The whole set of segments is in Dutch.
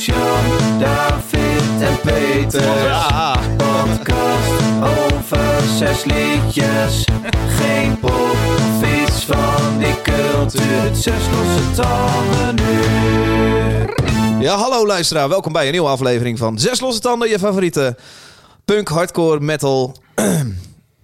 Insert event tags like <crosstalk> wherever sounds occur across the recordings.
Gert-Jan, David en Peter. Ja. Podcast over zes liedjes. Geen pop of iets van die cultuur. Zes losse tanden uur. Ja, hallo luisteraar. Welkom bij een nieuwe aflevering van Zes Losse Tanden. Je favoriete punk, hardcore, metal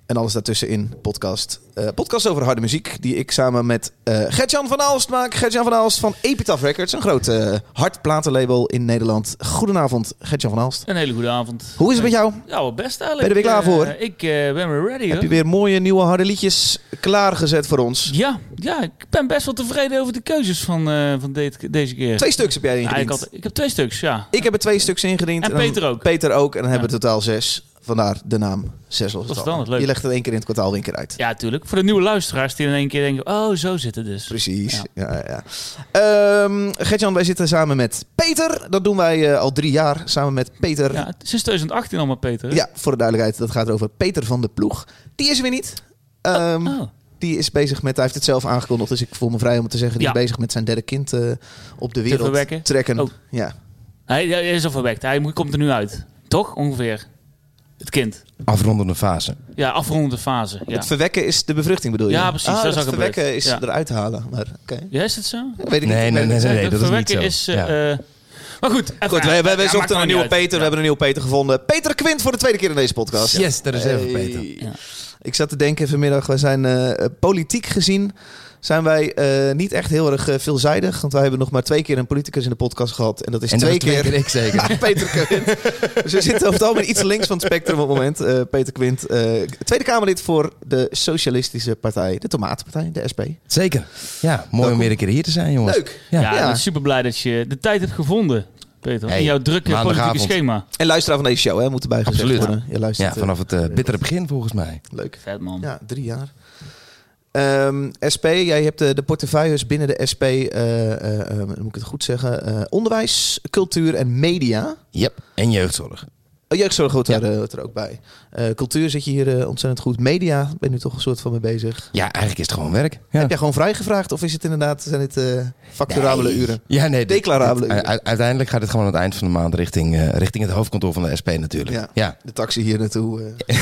en alles daartussenin podcast. Eh, podcast over harde muziek die ik samen met eh Gertjan van Aalst maak. Gertjan van Aalst van Epitaph Records, een groot eh hardplatenlabel in Nederland. Goedenavond, Gertjan van Aalst. Een hele goede avond. Hoe is het met jou? Ja, wel best eigenlijk. Ben je er weer klaar Eh, voor? ik ben weer ready. Heb hoor. je weer mooie nieuwe harde liedjes klaargezet voor ons? Ja, ja, ik ben best wel tevreden over de keuzes van, van de- deze keer. Twee stuks heb jij Ja, ik, ingediend. had, ik heb twee stuks, ja. Ik heb er twee stuks ingediend. En Peter ook. Peter ook. En dan hebben we totaal zes. Vandaar de naam Zes Losse leuk. Je legt het één keer in het kwartaal weer een keer uit. Ja, tuurlijk. Voor de nieuwe luisteraars die in één keer denken, oh, zo zit het dus. Precies. Ja. Ja. Ja, Ehm, Gertjan, wij zitten samen met Peter. Dat doen wij eh, al drie jaar samen met Peter. Ja. Ja, sinds 2018 al maar, Peter. hè? voor de duidelijkheid, dat gaat over Peter van de Ploeg. Die is er weer niet. Ehm, Oh. Die is bezig met, hij heeft het zelf aangekondigd, dus ik voel me vrij om te zeggen. Die Ja. is bezig met zijn derde kind eh, op de wereld trekken. Oh. Ja. Hij, hij is al verwekt. Hij komt er nu uit. Toch? Ongeveer. Het kind. Afrondende fase. Ja, afrondende fase. Ja, Het verwekken is de bevruchting bedoel je? Ja, precies, Ah, dat is het al gebeurd. verwekken is Ja. eruit halen. Maar oké. ja is het zo? Weet ik niet. Nee, Ik nee, nee, niet. nee, dat is niet verwekken zo. is... Ja. eh, maar goed. even- Goed, wij, wij, wij ja, zochten een nieuwe niet uit. Peter. We hebben een nieuwe Peter gevonden. Peter Quint voor de tweede keer in deze podcast. Yes, daar is even Hey. Peter. Ja. Ik zat te denken vanmiddag, wij zijn eh, politiek gezien zijn wij eh, niet echt heel erg eh, veelzijdig. Want wij hebben nog maar twee keer een politicus in de podcast gehad. En dat is En dat twee keer ik zeker. <laughs> Peter Quint. dus we zitten over het algemeen iets links van het spectrum op het moment. Eh, Peter Quint, eh, Tweede Kamerlid voor de Socialistische Partij. De Tomatenpartij, de SP. Zeker. Ja, mooi Welkom. om weer een keer hier te zijn, jongens. Leuk. Ja. Super blij dat je de tijd hebt gevonden, Peter. Hey, in jouw drukke politieke schema. En luisteraar van deze show, hè, moet erbij gezegd Absoluut. worden. Je luistert, Ja, vanaf het bittere begin volgens mij. leuk. Vet man. Ja, drie jaar. Ehm, SP, jij hebt de, de portefeuilles binnen de SP, eh, eh, eh, hoe moet ik het goed zeggen, eh, onderwijs, cultuur en media. Yep. En jeugdzorg. Oh, jeugdzorg hoort, Ja. er, eh, hoort er ook bij. Eh, cultuur zit je hier eh, ontzettend goed. Media, ben je nu toch een soort van mee bezig. Ja, eigenlijk is het gewoon werk. Ja. Heb jij gewoon vrijgevraagd of is het inderdaad, zijn het eh, facturabele Nee. uren? Ja, nee. Declarabele dit- uren. u- uiteindelijk gaat het gewoon aan het eind van de maand richting, eh, richting het hoofdkantoor van de SP natuurlijk. Ja. Ja. De taxi hier naartoe. eh.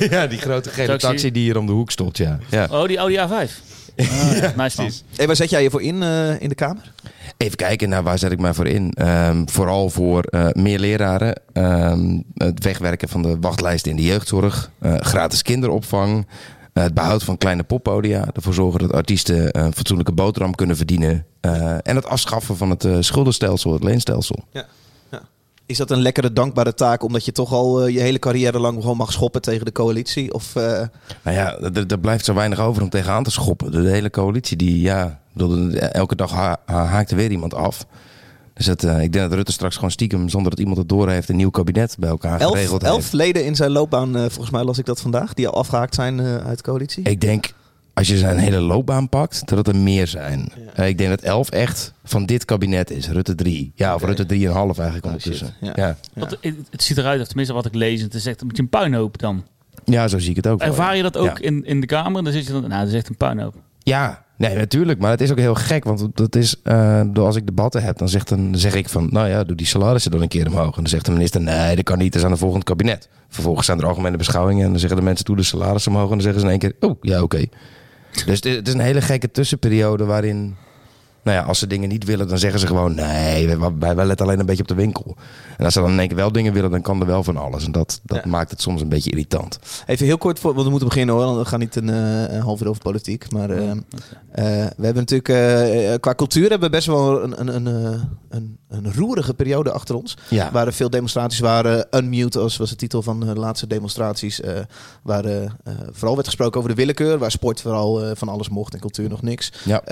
<laughs> Ja, die grote gele Taxi. taxi. die hier om de hoek stond, ja. ja. Oh, die Audi A5. Oh, <laughs> ja, nice man. Hey, waar zet jij je voor in eh, in de Kamer? Even kijken, naar waar zet ik mij voor in? Ehm, vooral voor eh, meer leraren, ehm, het wegwerken van de wachtlijsten in de jeugdzorg, eh, gratis kinderopvang, eh, het behoud van kleine poppodia, ervoor zorgen dat artiesten een fatsoenlijke boterham kunnen verdienen en het afschaffen van het schuldenstelsel, het leenstelsel. Is dat een lekkere, dankbare taak omdat je toch al je hele carrière lang gewoon mag schoppen tegen de coalitie? Of, Nou ja, er, er blijft zo weinig over om tegenaan te schoppen. De hele coalitie, die, ja, bedoel, elke dag ha- ha- haakt er weer iemand af. Dus het, eh, ik denk dat Rutte straks gewoon stiekem, zonder dat iemand het doorheeft, een nieuw kabinet bij elkaar elf, geregeld elf heeft. leden in zijn loopbaan, eh, volgens mij las ik dat vandaag, die al afgehaakt zijn eh, uit de coalitie. Ik denk, als je zijn hele loopbaan pakt, dat het er meer zijn. Ik denk dat elf echt van dit kabinet is. Rutte 3. Ja, of. Rutte 3,5 eigenlijk Oh, ondertussen. Ja. Ja. Ja. Want het, het ziet eruit, of tenminste wat ik lees, het is echt een beetje een puinhoop dan. zo zie ik het ook. wel, Ervaar je dat ook Ja. in, in de Kamer? Dan zit je dan, nou, dat is echt een puinhoop. Ja, nee, natuurlijk. Maar het is ook heel gek. Want dat is, eh, door als ik debatten heb, dan, zegt dan zeg ik van, nou ja, doe die salarissen dan een keer omhoog. En dan zegt de minister, nee, dat kan niet, dat is aan het volgend kabinet. Vervolgens zijn er algemene beschouwingen en dan zeggen de mensen, doe de salarissen omhoog. En dan zeggen ze in één keer, oh, ja, oké. Dus het is een hele gekke tussenperiode waarin, nou ja, als ze dingen niet willen, dan zeggen ze gewoon, nee, wij, wij, letten alleen een beetje op de winkel. En als ze dan in één keer wel dingen willen, dan kan er wel van alles. En dat, dat Ja. maakt het soms een beetje irritant. Even heel kort, voor, want we moeten beginnen hoor. We gaan niet een, eh, een half uur over politiek. Maar eh, eh, we hebben natuurlijk qua cultuur hebben we best wel een, een, een, eh, een, een roerige periode achter ons. Ja. Er veel demonstraties, waren Unmute, als was de titel van de laatste demonstraties. eh waar eh, eh, vooral werd gesproken over de willekeur, waar sport vooral van alles mocht en cultuur nog niks. Ja.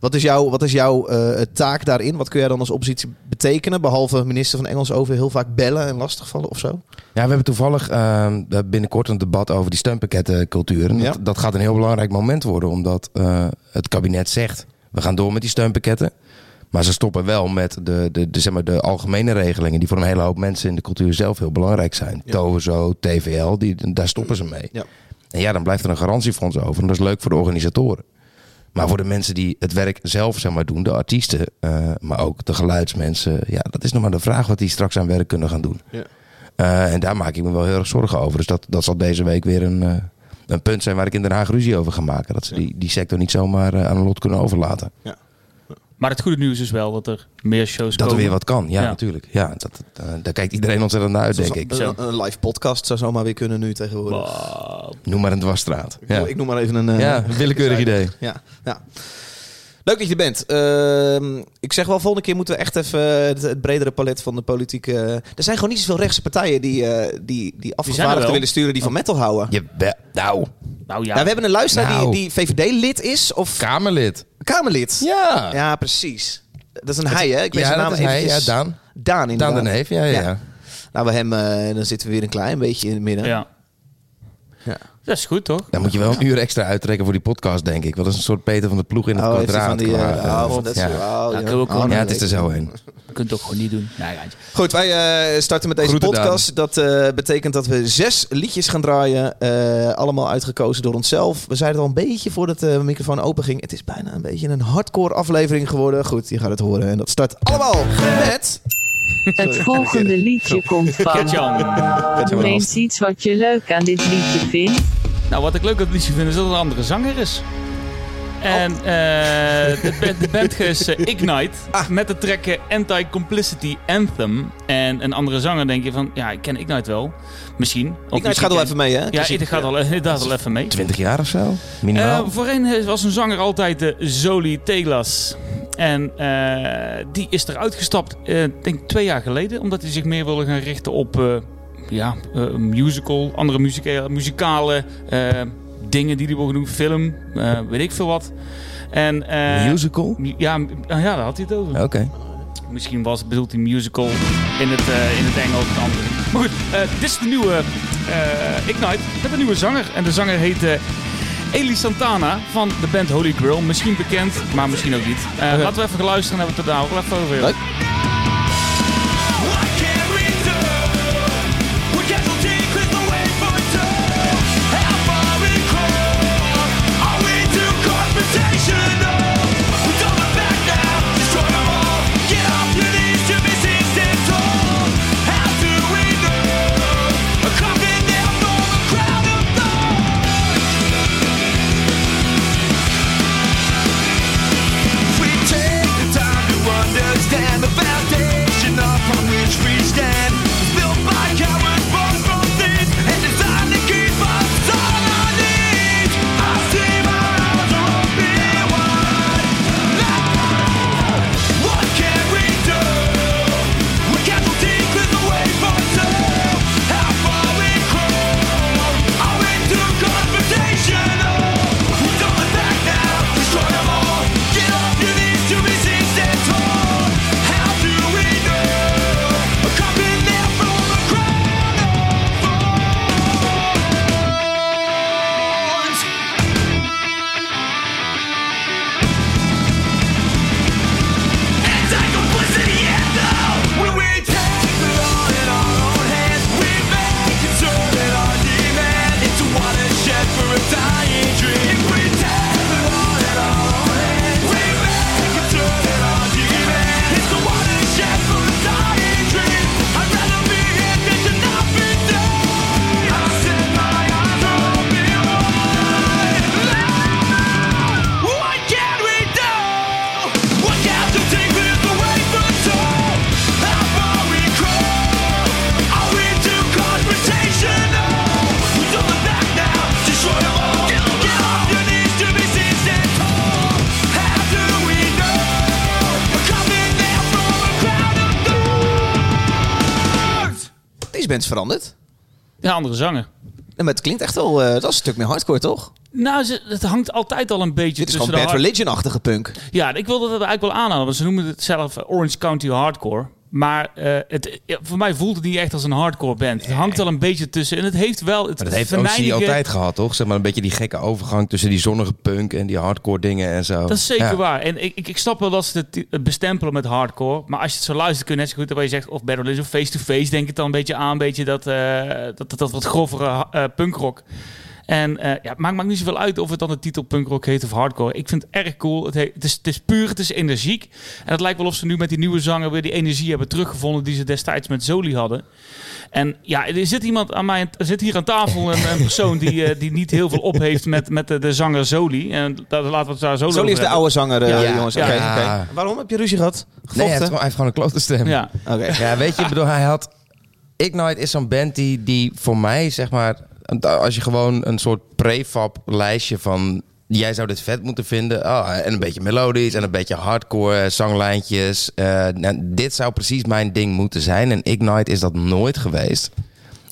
Wat is jouw, wat is jouw taak daarin? Wat kun jij dan als oppositie betekenen? Behalve minister van Engels over heel vaak bellen en lastigvallen of zo? Ja, we hebben toevallig eh, binnenkort een debat over die steunpakkettencultuur. En Ja. dat, dat gaat een heel belangrijk moment worden, omdat het kabinet zegt: we gaan door met die steunpakketten. Maar ze stoppen wel met de, de, de, zeg maar, de algemene regelingen die voor een hele hoop mensen in de cultuur zelf heel belangrijk zijn. Ja. TVL, die, daar stoppen ze mee. Ja. En ja, dan blijft er een garantiefonds over. En dat is leuk voor de organisatoren. Maar voor de mensen die het werk zelf zeg maar, doen, de artiesten, eh, maar ook de geluidsmensen, ja, dat is nog maar de vraag wat die straks aan werk kunnen gaan doen. Ja. Eh, en daar maak ik me wel heel erg zorgen over. Dus dat, dat zal deze week weer een, eh, een punt zijn waar ik in Den Haag ruzie over ga maken. Dat ze die, die sector niet zomaar aan een lot kunnen overlaten. Maar het goede nieuws is wel dat er meer shows Dat er komen. weer wat kan, ja, Ja. natuurlijk. Ja, dat, eh, daar kijkt iedereen ontzettend naar uit, denk ik. Een, een live podcast zou zomaar weer kunnen nu tegenwoordig. Wow. Noem maar een dwarsstraat. Ik, Ja, noem- ik noem maar even een... eh, ja een willekeurig <laughs> idee. Ja, ja. Leuk dat je er bent. Ehm, ik zeg wel, volgende keer moeten we echt even het, het bredere palet van de politiek... eh, er zijn gewoon niet zoveel rechtse partijen die, eh, die, die afgevaardigden willen sturen die van metal houden. Je, be- nou, Nou ja, Nou, we hebben een luisteraar Nou. die, die VVD-lid is of Kamerlid. Kamerlid. Ja. Ja, precies. Dat is een hij, hè? Ik weet Ja, zijn dat naam is hij. Ja, Daan. Daan, inderdaad. Daan de Neef, ja, ja. Ja. Nou, bij hem, eh, dan zitten we weer een klein beetje in het midden. ja. Ja. Dat is goed, toch? Dan moet je wel een uur extra uittrekken voor die podcast, denk ik. Want dat is een soort Peter van de Ploeg in het Oh, kwadraat. van die... qua, oh, van dat ja. oh, Ja, ja. kunnen we ook gewoon- nee, ja, het is er zo een. Je kunt het ook gewoon niet doen. Nee. Goed, wij eh, starten met deze Groeten, podcast. Dat eh, betekent dat we zes liedjes gaan draaien. eh, allemaal uitgekozen door onszelf. We zeiden het al een beetje voordat de microfoon open ging. Het is bijna een beetje een hardcore aflevering geworden. Goed, je gaat het horen. En dat start allemaal met... Het volgende liedje komt van. Ket-Jan. Doe eens iets wat je leuk aan dit liedje vindt. Nou, wat ik leuk aan het liedje vind is dat het een andere zanger is. En Oh. eh, de, <laughs> de band is eh, Ignite Ah. met de track eh, Anti-Complicity Anthem. En een andere zanger denk je van, ja, ik ken Ignite wel. Misschien. Of Ik misschien gaat wel ken- even mee, hè? Ja, het gaat al, inderdaad al even mee. 20 jaar of zo? Minimaal? Eh, voorheen was een zanger altijd de Zoli Telas. En eh, die is eruit gestapt, ik denk twee jaar geleden. Omdat hij zich meer wilde gaan richten op eh, ja, musical, andere muzika muzikale dingen die hij wil doen. Film, weet ik veel wat. En, Musical? mu- Ja, ah ja, daar had hij het over. Oké. Misschien was, bedoelt hij musical in het, in het Engels of. Maar goed, dit is de nieuwe Ignite met een nieuwe zanger. En de zanger heet eh Eli Santana van de band Holy Grail. Misschien bekend, maar misschien ook niet. Eh, Laten we even luisteren en hebben we het er daar wel even over. Leuk. Veranderd. Ja, andere zanger. En maar het klinkt echt wel... eh, dat is een stuk meer hardcore, toch? Nou, ze, het hangt altijd al een beetje Dit is gewoon Bad Religion-achtige punk. Ja, ik wilde dat eigenlijk wel aanhalen, want ze noemen het zelf Orange County Hardcore. Maar eh, het, voor mij voelt het niet echt als een hardcore band. Het hangt wel een beetje tussen. En het heeft wel het Maar dat heeft OC venijnige- altijd gehad, toch? Zeg maar een beetje die gekke overgang tussen die zonnige punk en die hardcore dingen en zo. Dat is zeker Ja. waar. En ik, ik, ik snap wel dat ze het, het bestempelen met hardcore. Maar als je het zo luistert, kun je net zo goed waar je zegt... of Battle is of face-to-face, denk ik dan een beetje aan. Een beetje dat, eh, dat, dat, dat wat grovere eh, punkrock. En eh, ja, het maakt, maakt niet zoveel uit of het dan de titel punkrock heet of hardcore. Ik vind het erg cool. Het, heet- het, is, het is puur, het is energiek. En het lijkt wel of ze nu met die nieuwe zanger weer die energie hebben teruggevonden die ze destijds met Zoli hadden. En ja, er zit iemand aan mij, er zit hier aan tafel een, een persoon die, eh, die niet heel veel op heeft met, met de, de zanger Zoli. En daar laten we het daar zo Zoli is de oude zanger, eh, Ja. jongens. Ja. Waarom heb je ruzie gehad? Nee, hij heeft, gewoon, hij heeft gewoon een klote stem. Ja. Oké. Ja, weet je, ik bedoel, hij had... Ignite is zo'n band die, die voor mij, zeg maar... Als je gewoon een soort prefab lijstje van... Jij zou dit vet moeten vinden. Oh, en een beetje melodisch en een beetje hardcore eh, zanglijntjes. Eh, dit zou precies mijn ding moeten zijn. En Ignite is dat nooit geweest.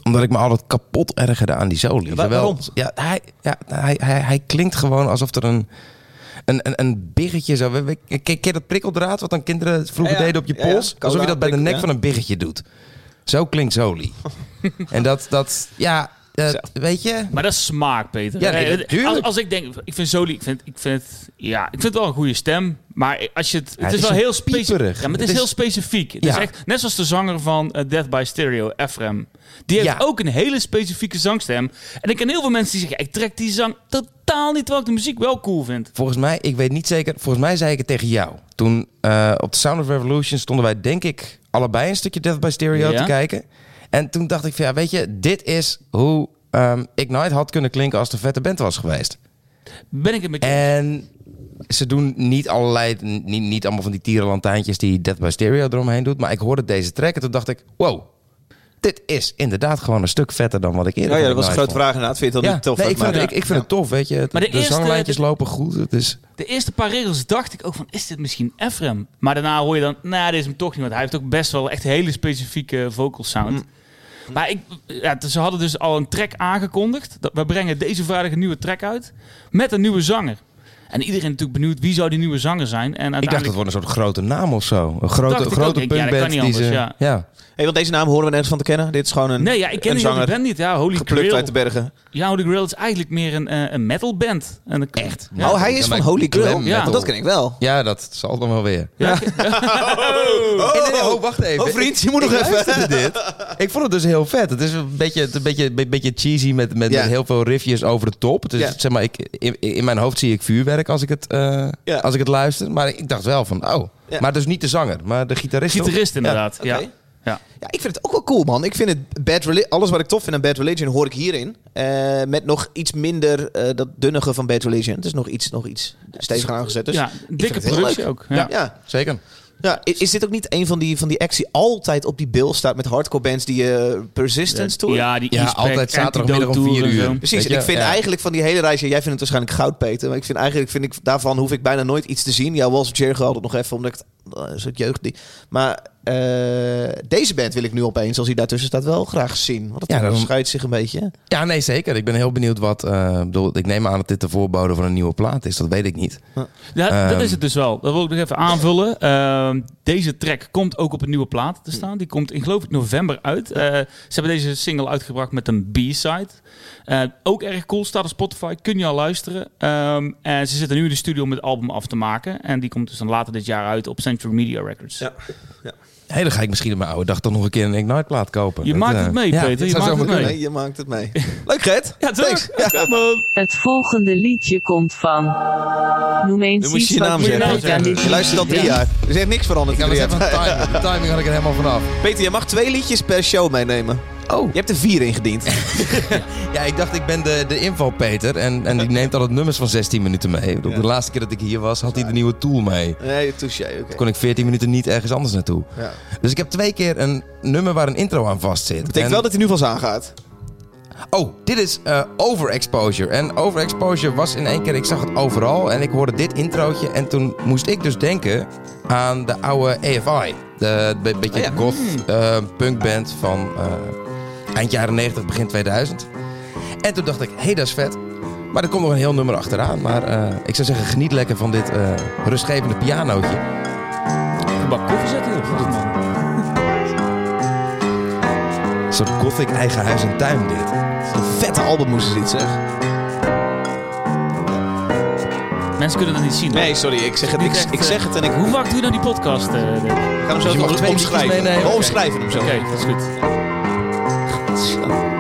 Omdat ik me altijd kapot ergerde aan die Zowel- waarom? Ja, hij, ja hij, hij, hij klinkt gewoon alsof er een... Een, een, een biggetje zo. Ken je dat prikkeldraad wat dan kinderen vroeger Ja, ja. deden op je ja. pols? Alsof je dat bij de nek van een biggetje doet. Zo klinkt Zoli. <laughs> en dat, dat ja, weet je... Maar dat is smaak, Peter. Ja, nee, Eh, als, als ik denk, ik vind Zoli, ik vind, ik vind het, ja, ik vind het wel een goede stem. Maar als je het, het het is is wel heel specifiek. Ja, maar het, Het is is- heel specifiek. Het Ja. is echt, net zoals de zanger van eh, Death by Stereo, Ephraim. Die heeft Ja. ook een hele specifieke zangstem. En ik ken heel veel mensen die zeggen, ik trek die zang totaal niet, terwijl ik de muziek wel cool vind. Volgens mij, ik weet niet zeker, volgens mij zei ik het tegen jou. Toen eh, op de Sound of Revolution stonden wij denk ik allebei een stukje Death by Stereo te kijken. En toen dacht ik van ja, weet je, dit is hoe ehm, Ignite had kunnen klinken als de vette band was geweest. Ben ik het met je En ze doen niet allerlei, niet, niet allemaal van die tierenlantijntjes die Death by Stereo eromheen doet. Maar ik hoorde deze track en toen dacht ik, wow, dit is inderdaad gewoon een stuk vetter dan wat ik eerder Ja, ja, dat was een grote vraag inderdaad. Vind je het dan Ja, niet tof? nee, ik vind, Maar- het, ik, ik vind het tof, weet je. Het- Maar de de, eerste- zanglijntjes de- lopen goed. Het is, De eerste paar regels dacht ik ook van, is dit misschien Ephraim? Maar daarna hoor je dan, nou, dit is hem toch niet. Want hij heeft ook best wel echt hele specifieke vocal sound. Mm. Maar ik, ja, ze hadden dus al een track aangekondigd. We brengen deze vrijdag een nieuwe track uit. Met een nieuwe zanger. En iedereen natuurlijk benieuwd, wie zou die nieuwe zanger zijn? En Ik dacht, uiteindelijk... het wordt een soort grote naam of zo. Een grote, grote Ik- ja, dat kan niet die ze... anders, ja. Hey, want deze naam horen we nergens van te kennen. Dit is gewoon een, Nee, ja, ik ken die zanger band niet. Ja, Holy geplukt Grail. uit de bergen. Ja, Holy Grail is eigenlijk meer een, eh, een metal band. En Echt? Ja. oh, hij is Ja, van Holy Grail. metal. dat ken ik wel. Ja, dat zal dan wel weer. Ja, <laughs> Oh, nee, oh, wacht even. Oh, vriend, je moet nog ik even. dit. Ik vond het dus heel vet. Het is een beetje, het is een beetje, een beetje cheesy met, met, Ja. met heel veel riffjes over de top. Het is, Ja. zeg maar, ik, in, in mijn hoofd zie ik vuurwerk als ik het, eh, Ja. als ik het luister. Maar ik dacht wel van, oh. Ja. Maar dus niet de zanger, maar de gitarist. gitarist inderdaad. Ja. Ja. Ja, ik vind het ook wel cool, man. Ik vind het Bad Religion, alles wat ik tof vind aan Bad Religion hoor ik hierin. Eh, met nog iets minder eh, dat dunnige van Bad Religion. Het is nog iets, nog iets steviger aangezet. Dus ja, ik dikke productie ook. Ja. Ja. Ja. Zeker. Ja, is dit ook niet een van die, van die acts die altijd op die bill staat met hardcore bands die eh Persistence tour? Ja, die Ja, altijd zaterdagmiddag om vier uur. Precies, en je, ik vind ja. eigenlijk van die hele reis, jij vindt het waarschijnlijk goud, Peter, maar ik vind eigenlijk vind ik, daarvan hoef ik bijna nooit iets te zien. Ja, Walls of Jericho altijd nog even, omdat ik het, een soort jeugd die. Maar eh, deze band wil ik nu opeens, als hij daartussen staat, wel graag zien. Want het Ja, ja, onderscheidt zich een beetje. Ja, nee, zeker. Ik ben heel benieuwd wat... eh, ik bedoel, ik neem aan dat dit de voorbode van een nieuwe plaat is. Dat weet ik niet. Ja, dat Ehm. is het dus wel. Dat wil ik nog even aanvullen. Ehm, deze track komt ook op een nieuwe plaat te staan. Die komt in geloof ik november uit. Eh, ze hebben deze single uitgebracht met een B-side. Eh, ook erg cool. Staat op Spotify. Kun je al luisteren. Ehm, en ze zitten nu in de studio om het album af te maken. En die komt dus dan later dit jaar uit op Century Media Records. Ja. Hé, dan ga ik misschien op mijn oude dag toch nog een keer een Ignite-plaat kopen. Je Dat, maakt het mee, ja, Peter. Je maakt het mee. Nee, je maakt het mee. <laughs> Leuk, Gert. Ja, toch? Thanks. Ja. Het volgende liedje komt van. Noem eens moet iets je je wat naam je zeggen. luistert al drie jaar. Er is echt niks veranderd. Ik in had even een timing. De timing had ik er helemaal vanaf. Peter, je mag twee liedjes per show meenemen. Oh. Je hebt er vier ingediend. <laughs> Ja, ik dacht ik ben de, de inval Peter. En, en die neemt altijd nummers van 16 minuten mee. Ik bedoel, Ja. De laatste keer dat ik hier was, had hij de nieuwe tool mee. Nee, touché. Oké. Kon ik 14 minuten niet ergens anders naartoe. Ja. Dus ik heb twee keer een nummer waar een intro aan vast zit. Betekent En- wel dat hij nu vals aangaat. Oh, dit is eh, overexposure. En overexposure was in één keer, ik zag het overal. En ik hoorde dit introotje. En toen moest ik dus denken aan de oude AFI. De be- beetje Oh ja. goth eh, punkband van eh, eind jaren 90, begin 2000. En toen dacht ik, hé, hey, dat is vet. Maar er komt nog een heel nummer achteraan. Maar eh, ik zou zeggen, geniet lekker van dit eh, rustgevende pianootje. Een bak koffie zet hij op. mij. Een soort gothic eigen huis en tuin dit. Een vette album moesten ze dit zeg. Mensen kunnen dat niet zien. Nee, sorry. Ik zeg het, ik, echt, ik eh, zeg het en ik Hoe vaak doe je nou die podcast? eh, Dick? ga hem zo liedjes omschrijven. meenemen. We omschrijven hem zo. Oké, dat is goed. 是。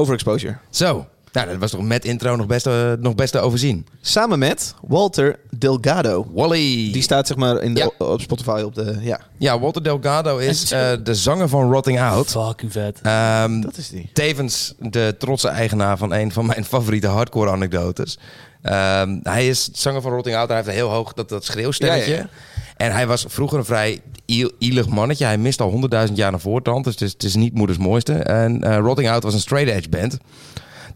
Overexposure. Zo. Nou, dat was toch met intro nog best, eh, nog best te overzien. Samen met Walter Delgado. Wally. Die staat zeg maar in de, Ja. op Spotify op de... Ja, Ja, Walter Delgado is <laughs> eh, de zanger van Rotting Out. Fucking vet. Ehm, dat is die. tevens de trotse eigenaar van een van mijn <laughs> favoriete hardcore anekdotes. Ehm, hij is zanger van Rotting Out. Hij heeft een heel hoog dat, dat schreeuwstemmetje. Ja, ja, En hij was vroeger een vrij iel- ielig mannetje. Hij mist al honderdduizend jaar naar voortand. Dus het is, het is niet moeders mooiste. En eh, Rotting Out was een straight edge band.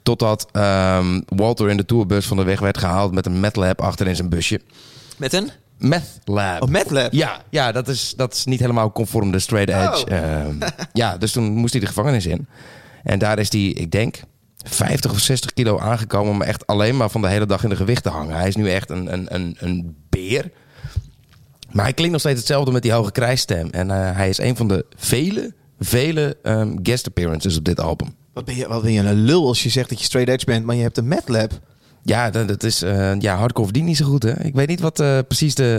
Totdat ehm, Walter in de tourbus van de weg werd gehaald met een meth lab achter in zijn busje. Met een? Meth lab. Oh, Meth Lab. Ja, ja dat, is, dat is niet helemaal conform de straight edge. Oh. Ja, dus toen moest hij de gevangenis in. En daar is hij, ik denk, 50 of 60 kilo aangekomen. Maar echt alleen maar van de hele dag in de gewicht te hangen. Hij is nu echt een, een, een, een beer. Maar hij klinkt nog steeds hetzelfde met die hoge krijsstem. En eh, hij is een van de vele, vele ehm, guest appearances op dit album. Wat ben, je, wat ben je een lul als je zegt dat je straight edge bent, maar je hebt een Mad Lab. Ja, dat, dat is eh, ja, hardcore verdient niet zo goed, hè? Ik weet niet wat eh, precies de.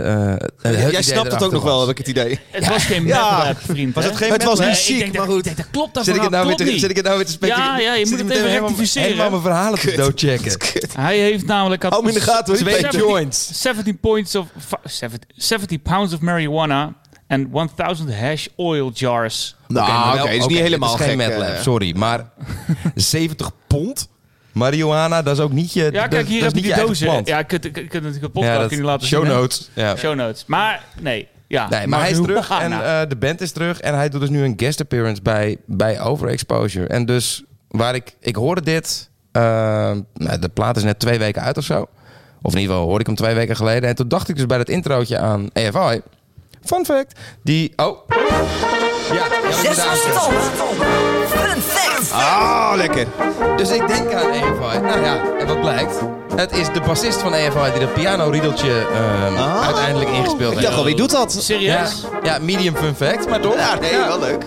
eh, Jij snapt het ook nog wel, heb ik het idee. Het was geen Ja. rap, vriend. Was het geen Het was niet ziek, maar dat- goed. Dat klopt, dat Zit ik, het nou weer klopt te, niet. zit ik het nou weer te speculeren? Ja, ja, je moet het even rectificeren. Helemaal mijn verhalen te doodchecken. Hij heeft namelijk... Had Hou in de gaten, Twee joints. 17 points of... fa- 70, 70 pounds of marijuana en 1000 hash oil jars. Nou, oké, is niet helemaal geen gek. eh. sorry. Maar <laughs> 70 pond marihuana, dat is ook niet je Ja, kijk, hier heb is je niet die dozen. Ja, ik kunt kunt natuurlijk een podcast laten show zien. hè? notes. Ja. Show notes. Maar, nee. Ja, Nee, maar hij is terug <laughs> en marihuana. eh, de band is terug. En hij doet dus nu een guest appearance bij, bij Overexposure. En dus waar ik... Ik hoorde dit... eh, nou, de plaat is net twee weken uit of zo. Of in ieder geval hoorde ik hem twee weken geleden. En toen dacht ik dus bij dat introotje aan AFI... Fun fact. Die... Oh. Ja, aanzetten. Fun fact. Ah, lekker. Dus ik denk aan AFI. Nou ja, en wat blijkt? Het is de bassist van AFI die dat piano-riedeltje ehm, Ah. uiteindelijk ingespeeld Ik heeft. dacht al, wie doet dat? Serieus? ja, medium fun fact, maar toch? Ja, nee, wel leuk.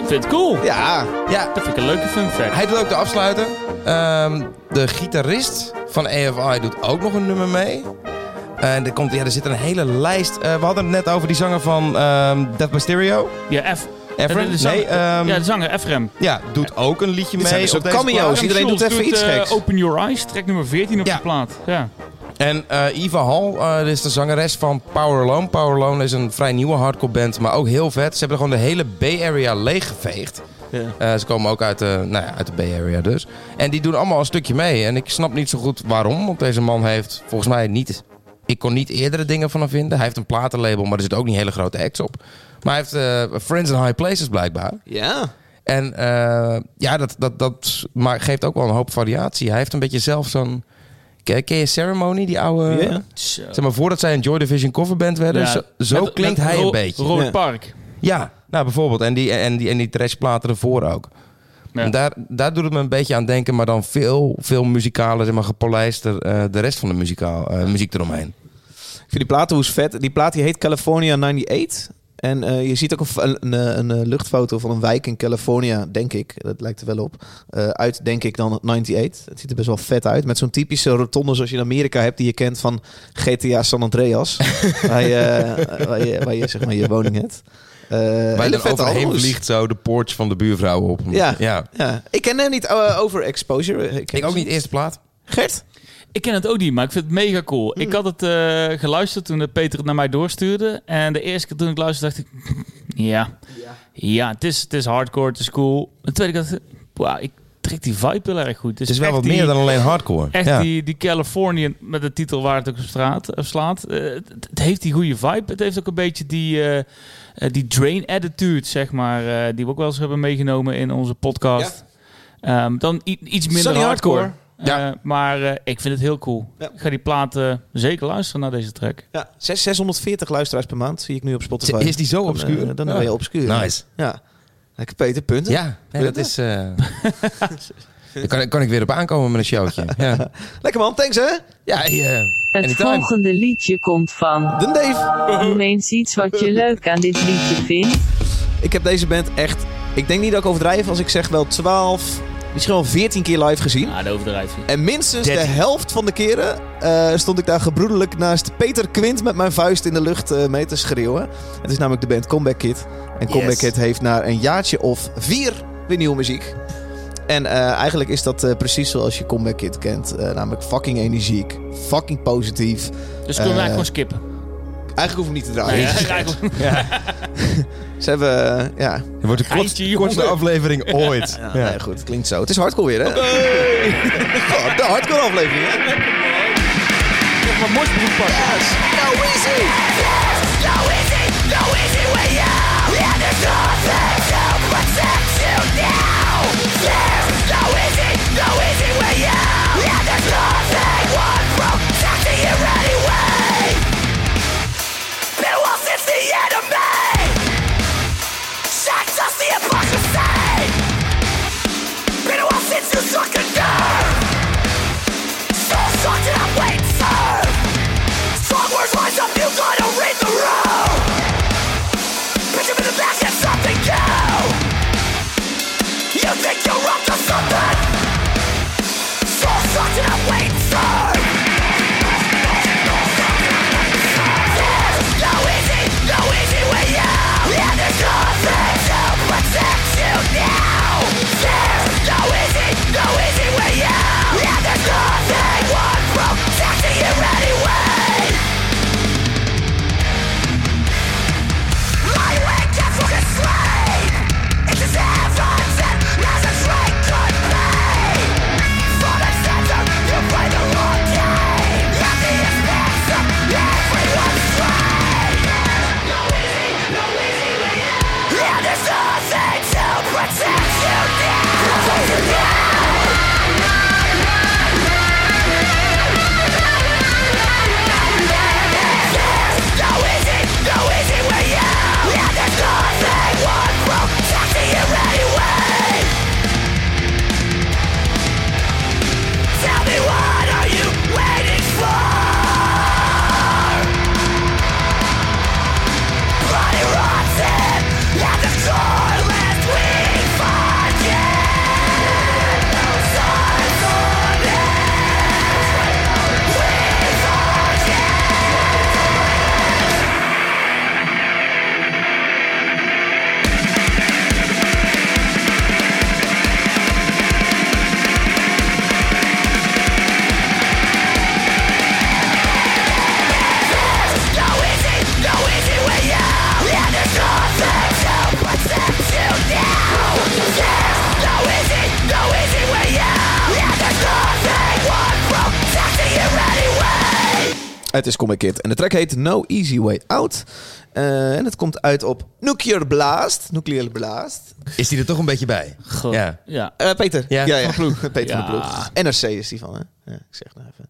Ik vind het cool. Ja, Ja, Dat vind ik een leuke fun fact. hij doet ook de afsluiter. Ehm, de gitarist van AFI doet ook nog een nummer mee. En er, komt, ja, er zit een hele lijst. Eh, we hadden het net over die zanger van ehm Death by Stereo. Ja, F. De, zanger, Nee, ehm, ja, de zanger Efrem. Ja, doet ook een liedje Dit mee. zijn op soort deze cameo's. plaat. Iedereen doet even iets eh, geks. Open Your Eyes, track nummer 14 op Ja. de plaat. Ja. En eh Eva Hall, eh, dit is de zangeres van Power Alone. Power Alone is een vrij nieuwe hardcore band, maar ook heel vet. Ze hebben gewoon de hele Bay Area leeggeveegd. Ja. Eh, ze komen ook uit de, nou ja, uit de Bay Area dus. En die doen allemaal een stukje mee. En ik snap niet zo goed waarom. Want deze man heeft volgens mij niet... Ik kon niet eerdere dingen van hem vinden. Hij heeft een platenlabel, maar er zitten ook niet hele grote acts op. Maar hij heeft eh, Friends in High Places blijkbaar. ja. En eh, ja, dat, dat, dat maar geeft ook wel een hoop variatie. Hij heeft een beetje zelf zo'n... Ken je Ceremony, die oude... Zeg maar, voordat zij een Joy Division coverband werden. Ja, zo zo met- klinkt met hij een beetje. Rood Ja. Park. Ja, nou bijvoorbeeld. En die, en die, en die trashplaten ervoor ook. Ja. En daar, daar doet het me een beetje aan denken, maar dan veel, veel muzikaler, zeg maar, gepolijster eh, de rest van de muzikaal, eh, muziek eromheen. Ik vind die platenhoes vet. Die plaat die heet California 98. En eh, je ziet ook een, een, een, een luchtfoto van een wijk in California, denk ik. Dat lijkt er wel op. Eh, uit, denk ik, dan 98. Het ziet er best wel vet uit. Met zo'n typische rotonde zoals je in Amerika hebt... die je kent van GTA San Andreas. <laughs> waar, je, eh, waar, je, waar je zeg maar je woning hebt. Eh Waar je dan vette overheen vliegt zo de porch van de buurvrouw op. Ja. ja. Ja. Ik ken hem niet uh, over Exposure. Ik, ken Ik ook niet, eerste plaat. Gert? Ik ken het ook niet, maar ik vind het mega cool. Hmm. Ik had het eh, geluisterd toen Peter het naar mij doorstuurde. En de eerste keer toen ik luisterde, dacht ik... <laughs> Ja, ja het, is, het is hardcore, het is cool. De tweede keer dacht ik... Wauw, ik trek die vibe heel erg goed. Het is wel echt wat die- meer dan alleen hardcore. Echt ja. die, die Californian met de titel waar het ook op, straat, op slaat. Eh, het, het heeft die goede vibe. Het heeft ook een beetje die, eh, eh, die drain attitude, zeg maar. eh, die we ook wel eens hebben meegenomen in onze podcast. Ehm, dan iets minder Sunny hardcore. hardcore. Ja. Eh, maar eh, ik vind het heel cool. Ja. Ik ga die platen zeker luisteren naar deze track. Ja, zes- 640 luisteraars per maand zie ik nu op Spotify. Is die zo Dan, obscuur? eh, dan Ja. ben je obscuur. Nice. Ja. Lekker Peter, punten. Ja, nee, dat is... <laughs> daar kan, kan ik weer op aankomen met een showtje. <laughs> Ja, Lekker man, thanks hè. ja eh, Het anytime. volgende liedje komt van. De Dave. Noem eens iets wat je leuk aan dit liedje vindt. Ik heb deze band echt... Ik denk niet dat ik overdrijf als ik zeg wel 12 misschien wel 14 keer live gezien. Ja, de overdrijf je. En minstens de 13. helft van de keren eh, stond ik daar gebroedelijk naast Peter Quint met mijn vuist in de lucht eh, mee te schreeuwen. Het is namelijk de band Comeback Kid. En Comeback Yes. Kid heeft na een jaartje of vier weer nieuwe muziek. En eh, eigenlijk is dat eh, precies zoals je Comeback Kid kent. Eh, namelijk fucking energiek, fucking positief. Dus kunnen we eigenlijk gewoon skippen. Eigenlijk hoef ik niet te draaien. Nee, <laughs> ja, eigenlijk- Ze hebben, ja, Het wordt de kortste, kortste aflevering ooit. ja, nee, goed, het klinkt zo. Het is hardcore weer, hè? Goh, <laughs> de hardcore aflevering, hè? Zeg maar mooi broek pakken. Strong Het is Comic Kid en de track heet No Easy Way Out. Eh, en het komt uit op Nuclear Blast. Nuclear Blast. Is die er toch een beetje bij? Goh. Ja. Ja. Eh, Peter. Ja, ja, ploeg. <laughs> Peter van de Ja. ploeg. NRC is die van, hè? Ja, ik zeg nou even.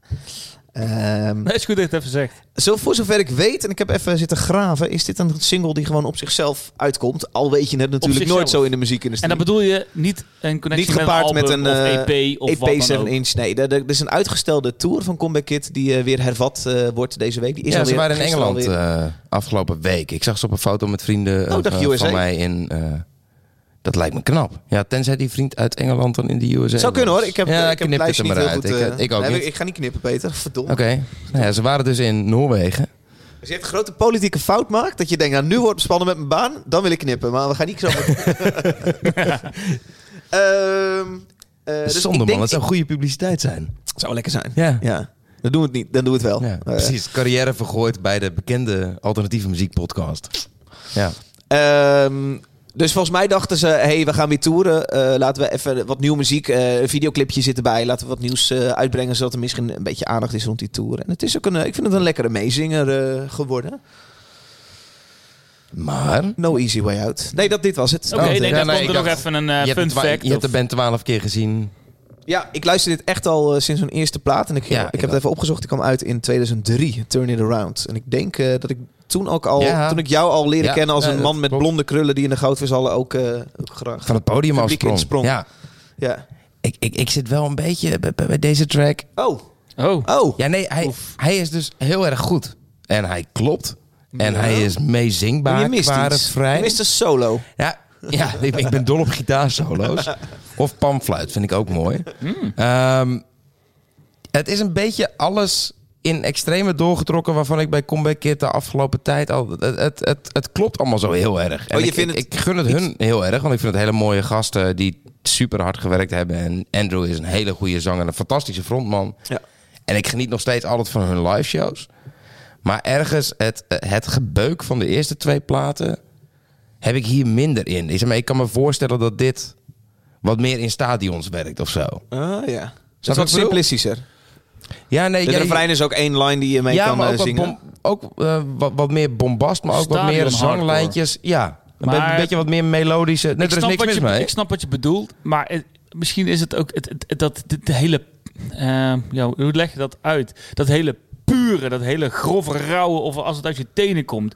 Ehm, Nee, is goed dat je het even zegt. zo, voor zover ik weet, en ik heb even zitten graven, is dit een single die gewoon op zichzelf uitkomt. Al weet je het natuurlijk nooit zo in de muziekindustrie. En dan bedoel je niet een connectie Niet gepaard met met een, een album of eh, EP of wat EP dan 7 ook. inch. Nee, er, er is een uitgestelde tour van Comeback Kid die eh, weer hervat eh, wordt deze week. Die is ja, ze waren in Engeland eh, afgelopen week. Ik zag ze op een foto met vrienden eh, Oh, dacht van- USA. van mij in... eh, dat lijkt me knap. Ja, tenzij die vriend uit Engeland dan in de USA Zou kunnen was. hoor. Ik heb, ja, ik heb het er niet maar heel uit. goed... Ik, eh, ik ook nee, niet. Ik, ik ga niet knippen, Peter. Verdomme. Oké. Nou ja, ze waren dus in Noorwegen. Als je een grote politieke fout maakt, dat je denkt, nou nu wordt het spannend met mijn baan, dan wil ik knippen. Maar we gaan niet zo... <laughs> <laughs> Ehm eh, dus Zonde ik denk- man, het zou goede publiciteit zijn. Het zou lekker zijn. Ja. Ja. Dan doen we het niet. Dan doen we het wel. Ja, Eh, precies. Carrière vergooid bij de bekende alternatieve muziekpodcast. Ja. Ehm, dus volgens mij dachten ze, hey, we gaan weer toeren. Eh, laten we even wat nieuwe muziek, eh, een videoclipje zit erbij. Laten we wat nieuws eh, uitbrengen, zodat er misschien een beetje aandacht is rond die tour. En het is ook een, ik vind het een lekkere meezinger eh, geworden. Maar... No easy way out. Nee, dat, dit was het. Oké, Oh, nee, ja, nee, komt ik er nog dacht- even een eh, fun fact. je hebt de band twaalf keer gezien. Ja, ik luister dit echt al sinds hun eerste plaat. En ik, Ja, ik, ik heb het even opgezocht. Die kwam uit in 2003, Turn It Around. En ik denk eh, dat ik toen ook al, Ja. toen ik jou al leerde Ja, kennen als een man met klopt. blonde krullen die in de goudvishallen ook, eh, ook graag. Van het podium afsprong. Ja. Ja. Ik, ik, ik zit wel een beetje bij, deze track. Oh, Oh, oh. Ja, nee, hij, hij is dus heel erg goed. En hij klopt. En hij is meezingbaar je mist iets. refrein. Je mist een solo. Ja, <laughs> ja ik, ik ben dol op gitaarsolo's. <laughs> Of panfluit vind ik ook mooi. Ehm, het is een beetje alles in extreme doorgetrokken... waarvan ik bij Comeback Kid de afgelopen tijd al... Het, het, het, het klopt allemaal zo heel erg. En Oh, je ik, vindt ik, het ik gun het hun heel erg, want ik vind het hele mooie gasten... die super hard gewerkt hebben. En Andrew is een hele goede zanger en een fantastische frontman. Ja. En ik geniet nog steeds altijd van hun live shows. Maar ergens het, het gebeuk van de eerste twee platen heb ik hier minder in. Ik, zeg maar, ik kan me voorstellen dat dit wat meer in stadions werkt of zo. Ah, ja. Dat is wat simplistischer. Ja, nee, De ja, refrein is ook één line die je mee ja, kan maar eh, wat, zingen. bom- ook eh, wat, wat meer bombast, maar ook wat meer hardcore. zanglijntjes. Ja, een Maar- be- een beetje wat meer melodische. Nee, er is snap niks wat mis je, mee. ik snap wat je bedoelt, maar het- misschien is het ook het, het- het- dat de, de hele, eh, ja, hoe leg je dat uit? Dat hele pure, dat hele grove rauwe, of als het uit je tenen komt,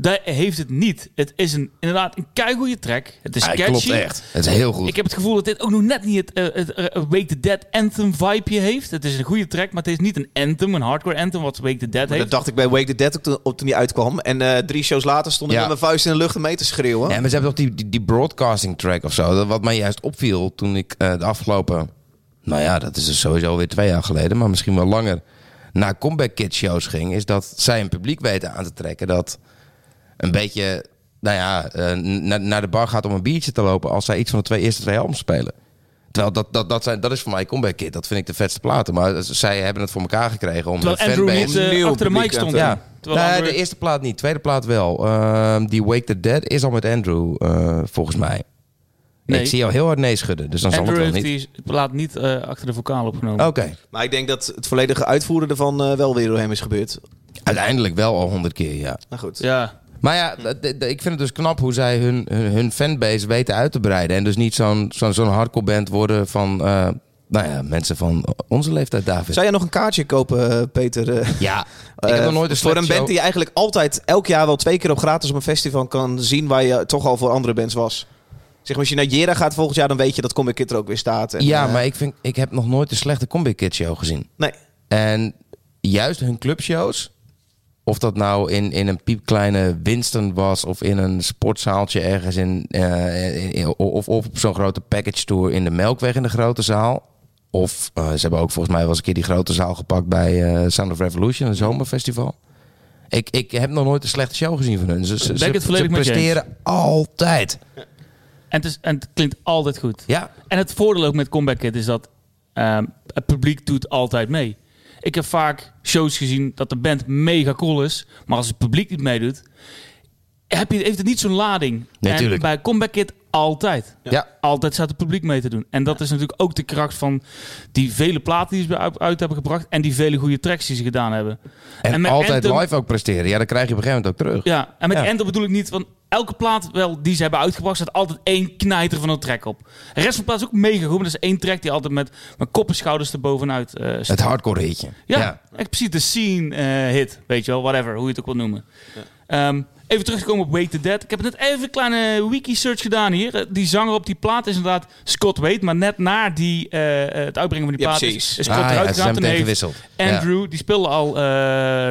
daar heeft het niet. Het is een, inderdaad een keigoede track. Het is Ja, catchy. klopt echt. Het is heel goed. Ik heb het gevoel dat dit ook nog net niet het, eh, het eh, Wake the Dead anthem vibeje heeft. Het is een goede track, maar het is niet een anthem, een hardcore anthem, wat Wake the Dead Maar dat heeft. dacht ik bij Wake the Dead ook toen, op toen die uitkwam. En eh, drie shows later stond ik Ja. met mijn vuist in de lucht om mee te schreeuwen. Ja, maar ze hebben toch die, die, die broadcasting track of zo. Dat, wat mij juist opviel toen ik eh, de afgelopen... Nou ja, dat is dus sowieso weer twee jaar geleden. Maar misschien wel langer naar Comeback Kid shows ging. Is dat zij een publiek weten aan te trekken. Dat een beetje... Nou ja, eh, n- naar de bar gaat om een biertje te lopen... als zij iets van de twee eerste twee albums spelen. Terwijl dat, dat, dat, zijn, dat is voor mij Comeback Kid. Dat vind ik de vetste platen. Maar zij hebben het voor elkaar gekregen om Terwijl de fanbase... niet nieuw achter de mic stond. Ja, nee, Andrew- de eerste plaat niet. Tweede plaat wel. Ehm, die Wake the Dead is al met Andrew, eh, volgens mij. Nee. Ik zie jou heel hard nee schudden, dus dan zal Andrew het wel heeft niet. die plaat niet eh, achter de vocaal opgenomen. Oké, Maar ik denk dat het volledige uitvoeren ervan wel weer door hem is gebeurd. uiteindelijk wel al honderd keer, ja. Nou goed. Ja, Maar ja, d- ik vind het dus knap hoe zij hun, hun, hun fanbase weten uit te breiden. En dus niet zo'n zo'n zo'n hardcore band worden van, eh, nou ja, mensen van onze leeftijd, David. Zou jij nog een kaartje kopen, eh, Peter? Ja, <laughs> ik heb eh, nog nooit een Voor een band show- die je eigenlijk altijd elk jaar wel twee keer op gratis op een festival kan zien... waar je toch al voor andere bands was. Zeg maar, als je naar Jera gaat volgend jaar, dan weet je dat Comic Kid er ook weer staat. En, Ja, maar ik, vind, ik heb nog nooit een slechte Comeback Kid show gezien. Nee. En juist hun clubshows, of dat nou in, in een piepkleine Winston was of in een sportzaaltje ergens in, eh, in- in- of, of op zo'n grote package tour in de Melkweg in de grote zaal. Of eh, ze hebben ook volgens mij wel eens een keer die grote zaal gepakt bij eh, Sound of Revolution, een zomerfestival. Ik, ik heb nog nooit een slechte show gezien van hun. Ze, ze, presteren altijd. en het, is, en het klinkt altijd goed. Ja, En het voordeel ook met Comeback Kid is dat ehm, het publiek doet altijd mee. Ik heb vaak shows gezien dat de band mega cool is, maar als het publiek niet meedoet, heb je, heeft het niet zo'n lading. Nee, en bij Comeback Kid altijd. ja. Altijd staat het publiek mee te doen. En dat is natuurlijk ook de kracht van die vele platen die ze uit, uit hebben gebracht en die vele goede tracks die ze gedaan hebben. En, met altijd Anthem- live ook presteren. Ja, dat krijg je op een gegeven moment ook terug. Ja, en met Ja. Enter bedoel ik niet van elke plaat wel die ze hebben uitgebracht, staat altijd één knijter van een track op. De rest van de plaat is ook mega goed, maar dat is één track die altijd met, met kop en schouders erbovenuit eh staat. Het hardcore hitje. Ja, echt precies de scene eh, hit, weet je wel, whatever, hoe je het ook wil noemen. Ehm, even terugkomen op Wake the Dead. Ik heb net even een kleine wiki-search gedaan hier. Eh, Die zanger op die plaat is inderdaad Scott Wade, maar net na die, eh, eh, het uitbrengen van die Ja, plaat is, precies. is Scott Ah, ja, eruit gegaan. gewisseld. Ja. Andrew, die speelde al eh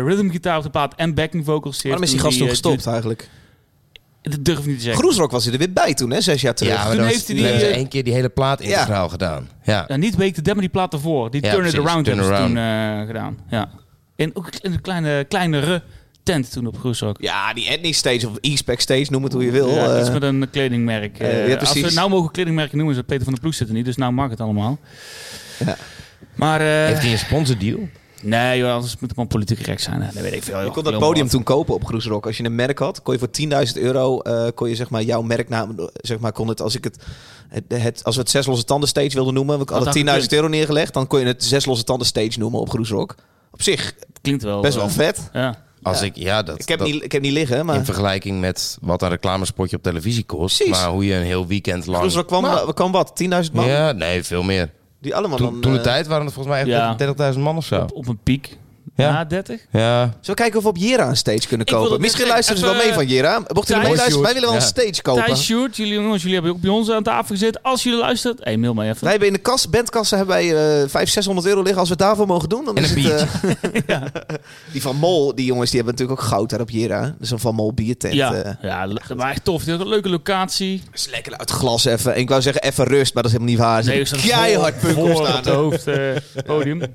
rhythmgitaar op de plaat en backing vocals. Waarom is die gast toen gestopt eigenlijk? Dat durf ik niet te zeggen. Groesrock was hij er weer bij toen, hè? Zes jaar terug. Ja, maar Toen dan heeft hij die, hebben ze één keer die hele plaat integraal gedaan. Ja. Ja, niet Wake the Dead, maar die plaat ervoor. Die Ja, Turn It Around Turn hebben ze toen eh, gedaan. Ja. In, ook in een kleine, kleinere tent toen op Groesrock. Ja, die Etny Stage of E-Spec Stage, noem het hoe je wil. Ja, eh. iets met een kledingmerk. eh, eh, ja, als we nou mogen kledingmerken noemen, is Peter van der Ploeg zitten niet. Dus nou mag het allemaal. Ja. Maar eh, Heeft hij een sponsordeal? nee, joh, anders moet het gewoon politiek correct zijn. hè. Dat weet ik veel. Je kon dat podium wat. toen kopen op Groesrock. Als je een merk had, kon je voor 10.000 euro eh, kon je zeg maar jouw merknaam, zeg maar, kon het als ik het, het, het als we het zes losse tanden stage wilden noemen, we hadden 10.000 gekund. euro neergelegd, dan kon je het zes losse tanden stage noemen op Groesrock. Op zich Klinkt wel. best wel vet. Ja. Als Ja. ik, ja, dat, Ik heb, dat- niet, ik heb niet liggen, maar in vergelijking met wat een reclamespotje op televisie kost. Precies. Maar hoe je een heel weekend lang... Groesrock kwam, Nou, kwam wat? 10.000 man? Ja, nee, veel meer. Die allemaal Toen, dan... toen de eh, tijd waren het volgens mij Ja. echt 30.000 man of zo. Op, op een piek. Ja. Na 30? Ja. Zullen we kijken of we op Jera een stage kunnen kopen? Misschien luisteren ze wel mee van Jera. Mochten jullie meeluisteren, wij willen wel een Ja. stage kopen. Thijs, Sjoerd, jullie jongens, jullie hebben ook bij ons aan tafel gezeten. Als jullie luistert, hey, mail mij even. Wij hebben in de kas, bandkassen hebben wij eh 500, 600 euro liggen. Als we het daarvoor mogen doen, dan En is een het... eh, <laughs> <laughs> Die Van Mol, die jongens, die hebben natuurlijk ook goud daar op Jera. Dus een Van Mol biertent. ja, eh. ja, maar echt tof. Die had een leuke locatie. is lekker uit glas even. En ik wou zeggen even rust, maar dat is helemaal niet waar. Nee, keihard punk op het hoofd, eh, podium. <laughs>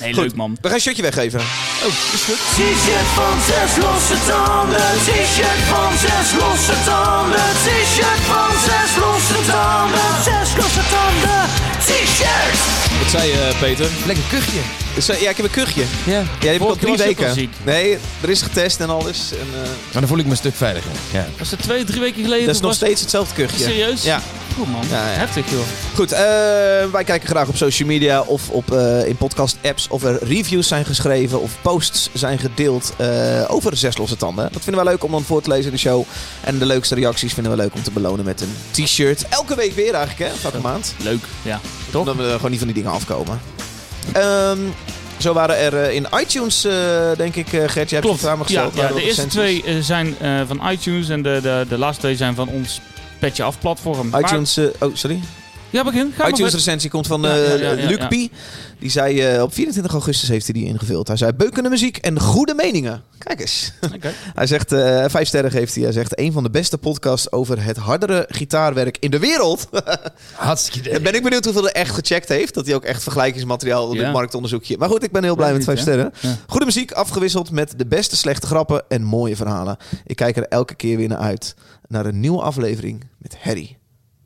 Nee, Goed. leuk man. We gaan een shirtje weggeven. Oh, is goed. T-shirt van zes losse tanden. T-shirt van zes losse tanden. T-shirt van zes losse tanden. Zes losse tanden. T-shirt. Wat zei je, Peter? Lekker kuchje. Zei- Ja, ik heb een kuchje. Ja. Ja, heb ik al drie weken. Nee, er is getest en alles. En, eh, Maar dan voel ik me een stuk veiliger. Ja. Was het twee, drie weken geleden? dat is nog was- steeds hetzelfde kuchje. Serieus? Ja. Goed man. Ja, ja. Heftig joh. Goed, eh, wij kijken graag op social media of op, eh, in podcast-apps of er reviews zijn geschreven of posts zijn gedeeld eh, over de zes losse tanden. Dat vinden wij leuk om dan voor te lezen in de show. En de leukste reacties vinden we leuk om te belonen met een t-shirt. Elke week weer eigenlijk, hè? Elke maand. Leuk. Ja. Toch? Omdat we gewoon niet van die dingen afkomen. Ehm, zo waren er eh, in iTunes, eh, denk ik, eh Gert, jij hebt Klopt. het samengesteld. Ja, ja, de er eerste twee zijn van iTunes en de, de, de laatste twee zijn van ons Petje Af platform. Maar- iTunes, oh sorry. Ja, begin. Ga iTunes recensie komt van Ja, eh ja, ja, ja, Luc ja. Pie. Die zei eh, op 24 augustus heeft hij die ingevuld. Hij zei beukende muziek en goede meningen. Kijk eens. <laughs> Oké. <laughs> Hij zegt eh, vijf sterren geeft hij. Hij zegt een van de beste podcasts over het hardere gitaarwerk in de wereld. <laughs> Hartstikke Dan ben ik benieuwd hoeveel er echt gecheckt heeft. Dat hij ook echt vergelijkingsmateriaal op dit Ja. marktonderzoekje. Maar goed, ik ben heel blij Weet met vijf sterren. Ja. Goede muziek afgewisseld met de beste slechte grappen en mooie verhalen. Ik kijk er elke keer weer naar uit. Naar een nieuwe aflevering met Harry.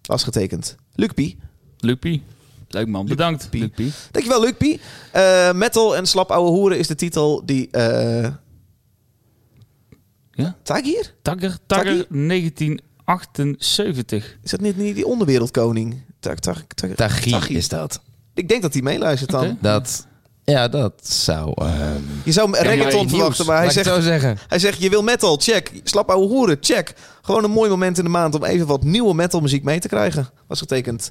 Was getekend. Luc Pie. Luc Pie. Leuk man. Bedankt. Pie. Luc Pie. Dankjewel, Luc Pie. Eh, metal en slap ouwe hoeren is de titel die... eh Ja? Staat hier? Tagger. Tagger Taggy? 1978. Is dat niet, niet die onderwereldkoning? Tag, tag, tag, is dat. Ik denk dat hij meeluistert dan. Dat, ja, dat zou... ehm, Je zou hem reggaeton verwachten, maar hij laat zegt, het zo zeggen. hij zegt... Je wil metal, check. Slap ouwe hoeren, check. Gewoon een mooi moment in de maand om even wat nieuwe metalmuziek mee te krijgen. Was getekend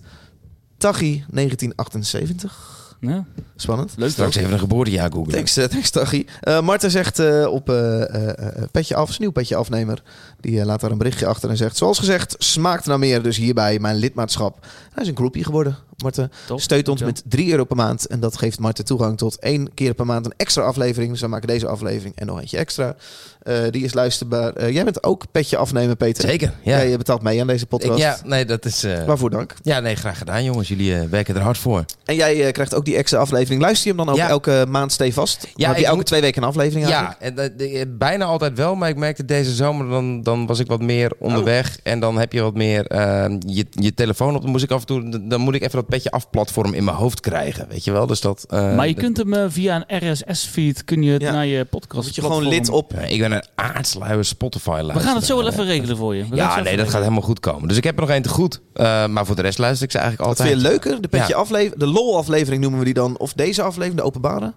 Tachi 1978. Ja, Spannend. leuk Straks even een geboortejaar googlen. Thanks, uh, thanks Tachi. Eh, Marten zegt eh, op eh, eh, eh, Petje Af, nieuw Petje Afnemer. Die eh, laat daar een berichtje achter en zegt... Zoals gezegd, smaakt naar meer. Dus hierbij mijn lidmaatschap. Hij is een groupie geworden, Marten. Top. Steunt ons met 3 euro per maand. En dat geeft Marten toegang tot één keer per maand een extra aflevering. Dus we maken deze aflevering en nog eentje extra. Eh, die is luisterbaar. Eh, jij bent ook Petje Afnemer, Peter. Zeker, ja. Jij betaalt mee aan deze Ik, podcast. ja, nee, dat is... Waarvoor dank. ja, nee, graag gedaan jongens. Jullie werken er hard voor. En jij krijgt ook die extra aflevering. Luister je hem dan ook Ja. elke maand stevast? Ja, heb je ik elke moet- twee weken een aflevering Ja, en, bijna altijd wel. Maar ik merkte deze zomer, dan, dan was ik wat meer onderweg. En dan heb je wat meer eh, je, je telefoon op. Dan moest ik af en toe, dan moet ik even dat petje af platform in mijn hoofd krijgen. Weet je wel? Dus dat... eh, Maar je dat- kunt hem eh, via een RSS-feed kun je het Ja. naar je podcast. Moet je gewoon lid op. Ja, ik ben een aardsluier Spotify We gaan het zo wel even regelen voor je. We Ja, nee, dat gaat helemaal goed komen. Dus ik heb er nog één te goed. Eh, maar voor de rest luister ik ze eigenlijk Wat altijd. vind je leuker? De petje Ja. aflevering, de lol aflevering noemen we die dan. Of deze aflevering, de openbare?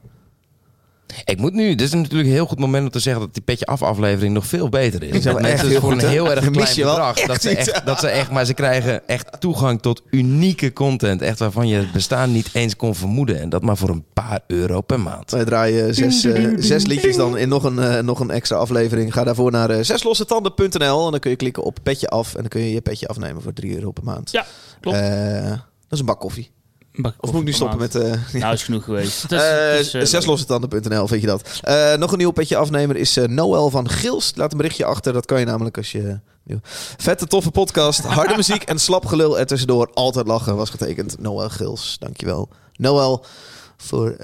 Ik moet nu, dit is natuurlijk een heel goed moment om te zeggen dat die petje af aflevering nog veel beter is. Dat echt mensen heel voor goed, een heel erg klein bedrag. echt Dat ze, echt, dat ze echt, maar ze krijgen echt toegang tot unieke content. Echt waarvan je het bestaan niet eens kon vermoeden. En dat maar voor een paar euro per maand. Wij draaien zes, eh, zes liedjes dan in nog een, eh, nog een extra aflevering. Ga daarvoor naar eh, zeslossetanden.nl en dan kun je klikken op petje af. En dan kun je je petje afnemen voor 3 euro per maand. Ja, klopt. Eh, dat is een bak koffie. Of moet ik nu stoppen met... eh Nou, <laughs> is genoeg geweest. Is- Eh, is, zeslossetanden.nl vind je dat. Nog een nieuw petje afnemer is Noël van Gils. Laat een berichtje achter. Dat kan je namelijk als je... Vette, toffe podcast. Harde muziek en slap gelul er tussendoor. Altijd lachen was getekend. Noël Gils. Dankjewel. Noël voor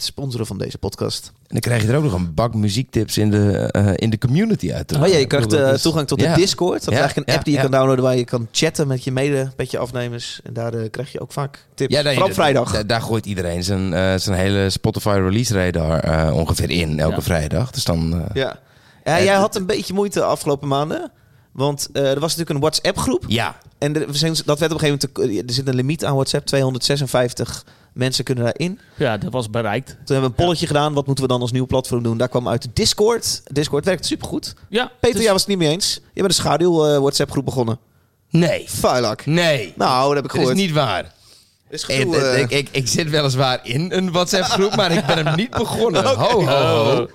het sponsoren van deze podcast. En dan krijg je er ook nog een bak muziektips in de, eh, in de community uit. Oh ja, je krijgt eh, toegang tot de. Discord. Dat is Ja, eigenlijk een app die je kan downloaden waar je kan chatten met je mede petje afnemers. En daar eh, krijg je ook vaak tips. Ja, Vooral vrijdag. Daar, daar gooit iedereen zijn, zijn hele Spotify release radar ongeveer in elke vrijdag. Dus dan... Ja. ja, jij had een beetje moeite de afgelopen maanden. Want er was natuurlijk een WhatsApp groep. ja, En er, we zijn- dat werd op een gegeven moment... te- er zit een limiet aan WhatsApp. 256 mensen kunnen daarin. Ja, dat was bereikt. Toen hebben we een polletje gedaan. Wat moeten we dan als nieuw platform doen? Daar kwam uit Discord. Discord werkt supergoed. Ja, Peter, dus- jij was het niet mee eens. Je bent een schaduw eh, WhatsApp groep begonnen. nee. Vuilak. Nee. Nou, dat heb ik Dat is gehoord. niet waar. Is Ik, gedoe, eh. ik, ik, ik zit weliswaar in een WhatsApp-groep, maar ik ben hem niet begonnen. <laughs> Ho, ho, ho.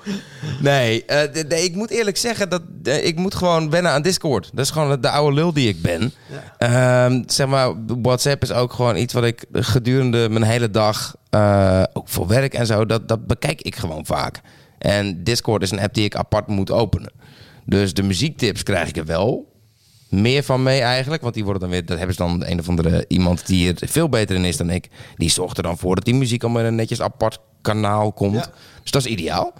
Nee, eh, ik moet eerlijk zeggen dat ik moet gewoon wennen aan Discord. Dat is gewoon de oude lul die ik ben. Ehm, zeg maar, WhatsApp is ook gewoon iets wat ik gedurende mijn hele dag, eh, ook voor werk en zo, dat, dat bekijk ik gewoon vaak. En Discord is een app die ik apart moet openen. Dus de muziektips krijg ik er wel meer van mee eigenlijk. Want die worden dan weer, dat hebben ze dan een of andere iemand die er veel beter in is dan ik. Die zorgt er dan voor dat die muziek allemaal in een netjes apart kanaal komt. Ja. Dus dat is ideaal.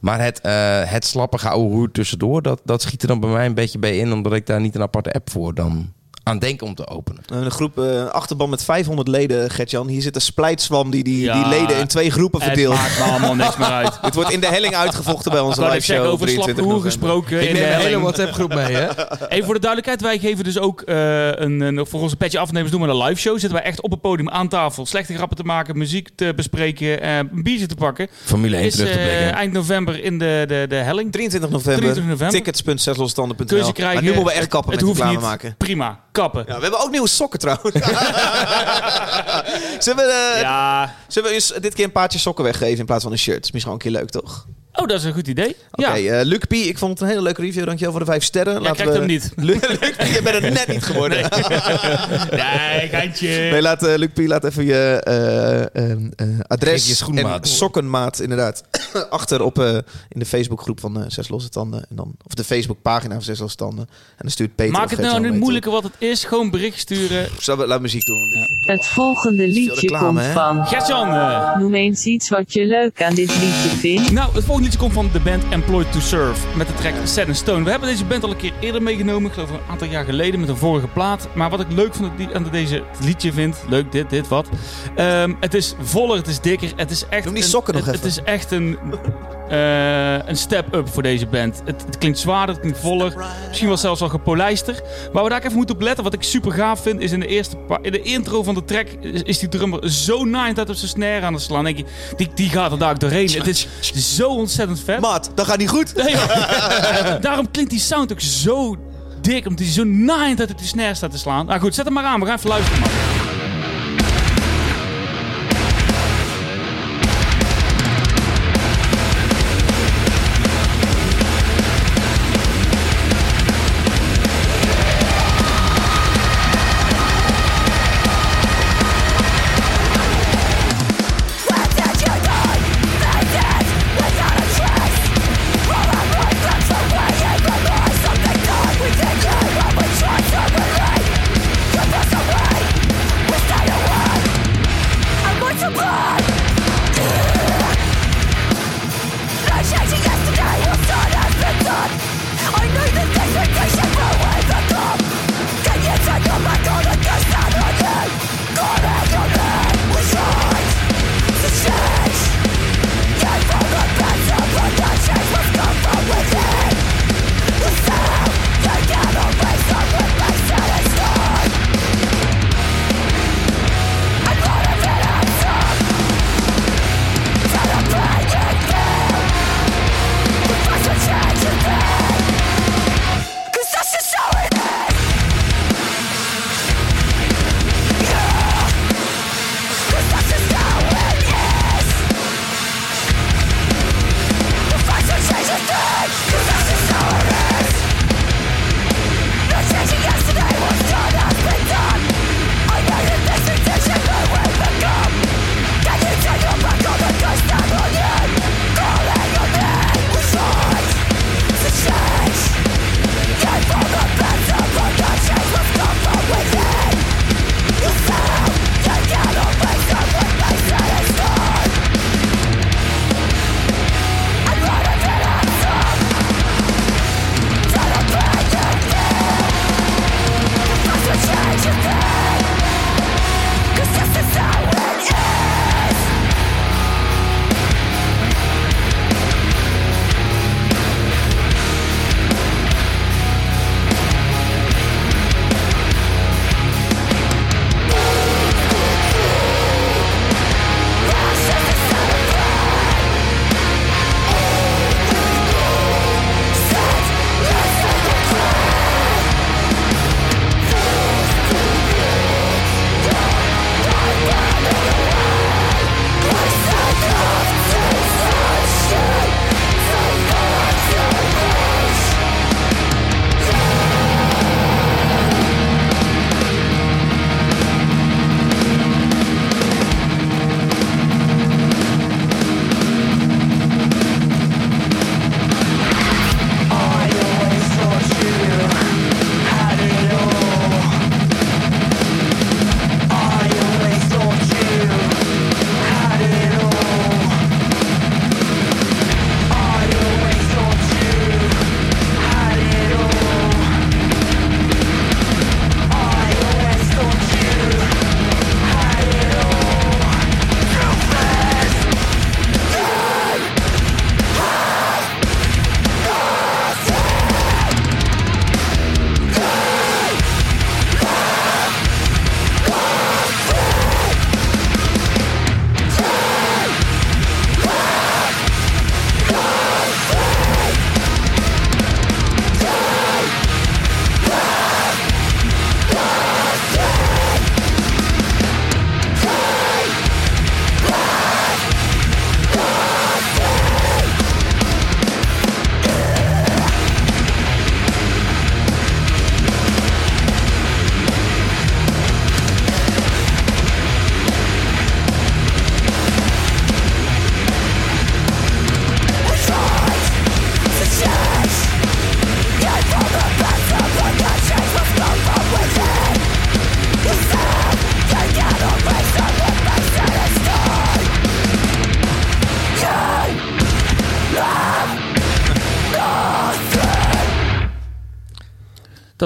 Maar het, eh het slappige hoer tussendoor, dat, dat schiet er dan bij mij een beetje bij in. Omdat ik daar niet een aparte app voor dan aan denk om te openen. Een groep, eh, een achterban met 500 leden, Gertjan. Hier zit een splijtswam die die, Ja, die leden in twee groepen Het verdeelt. maakt me allemaal niks meer uit. <laughs> Het wordt in de helling uitgevochten bij onze live show. over slappe 23 hoer november. gesproken Ik in de neem een hele helling. WhatsApp groep mee, hè? <laughs> Even voor de duidelijkheid, wij geven dus ook eh, een, een, voor onze petje afnemers doen we een live show. Zitten wij echt op het podium aan tafel, slechte grappen te maken, muziek te bespreken, eh, een biertje te pakken. Formule 1 Is terug te eh, blikken. eind november in de, de, de helling. 23 november. 23 november. Tickets.zeslosstanden.nl Kun je ze krijgen. Maar nu moeten we echt Het- kappen het met hoeft reclame niet. maken. Prima, kappen. Ja, we hebben ook nieuwe sokken trouwens. <laughs> zullen we, eh, Ja. zullen we eens dit keer een paardje sokken weggeven in plaats van een shirt? is misschien wel een keer leuk, toch? Oh, dat is een goed idee. Oké, ja. eh, Luc P, ik vond het een hele leuke review. Dankjewel voor de vijf sterren. Jij krijgt we... hem niet. <laughs> Luc, P, je bent het net niet geworden. Nee, <laughs> geintje. Nee, laat, eh, Luc P, laat even je eh, adres je schoenmaat en sokkenmaat inderdaad <coughs> achter op eh, in de Facebookgroep van Zes Losse Tanden. En dan, of de Facebookpagina van Zes Losse Tanden. En dan stuurt Peter Maak het nou niet moeilijker wat het is. Gewoon bericht sturen. we laat muziek doen? Het volgende liedje reclame, komt hè? van. Gertjan. Noem eens iets wat je leuk aan dit liedje vindt. Nou, het volgende liedje komt van de band Employed to Serve met de track Set in Stone. We hebben deze band al een keer eerder meegenomen, ik geloof een aantal jaar geleden met een vorige plaat. Maar wat ik leuk van het, aan deze liedje vind, leuk dit, dit, wat. Ehm, het is voller, het is dikker, het is echt... Noem die een- sokken nog het, even. Het is echt een, eh, een step-up voor deze band. Het, het klinkt zwaarder, het klinkt voller, misschien wel zelfs wel gepolijster. Waar we daar even moeten op letten, wat ik super gaaf vind, is in de eerste in de intro van de track is, is die drummer zo naaid uit op zijn snare aan het slaan. Denk je, die, die gaat er daar doorheen. Het is zo ontzettend vet. Maat, dat gaat niet goed. Nee. <laughs> Daarom klinkt die sound ook zo dik, omdat hij zo naaiend uit op die snare staat te slaan. Nou goed, zet hem maar aan, we gaan even luisteren. Man.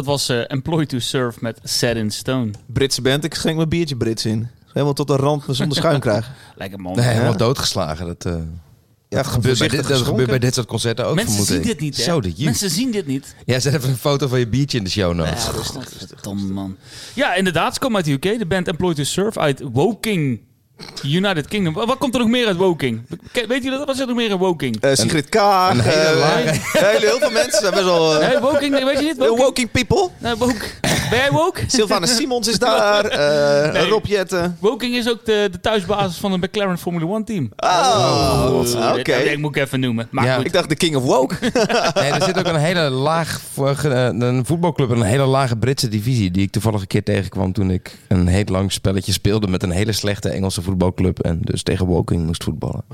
Dat was eh, Employ to Serve met Set in Stone. Britse band, ik schenk mijn biertje Brits in. Helemaal tot de rand zonder schuim krijgen. <laughs> Lekker man. Nee, helemaal Ja. doodgeslagen. Dat, eh, Ja, dat, gebeurt bij, dit, dat gebeurt bij dit soort concerten ook, Mensen zien ik. dit niet, hè? Zo, dat je. Mensen zien dit niet. Ja, zet even een foto van je biertje in de show notes. Ja, rustig, Dom man. Ja, inderdaad. Ze komen uit de UK. De band Employ to Serve uit Woking. United Kingdom. Wat komt er nog meer uit Woking? Weet je dat? Wat zit er nog meer in Woking? Eh, Sigrid Kaag. een hele eh, heel, <laughs> heel veel mensen zijn best wel... eh, Nee, Woking, nee, weet je niet? Woking? Woking people. Nee, woke. Ben jij woke? Sylvana Simons is daar. eh Nee. Rob Jetten. Woking is ook de, de thuisbasis van een McLaren Formula 1 team. Oh, Oké. oké. Dat moet ik even noemen. Maar Ja. goed. Ik dacht de King of Woke. <laughs> Nee, er zit ook een hele laag, een voetbalclub, een hele lage Britse divisie. Die ik toevallig een keer tegenkwam toen ik een heel lang spelletje speelde met een hele slechte Engelse voetbalclub. En dus tegen Woking moest voetballen.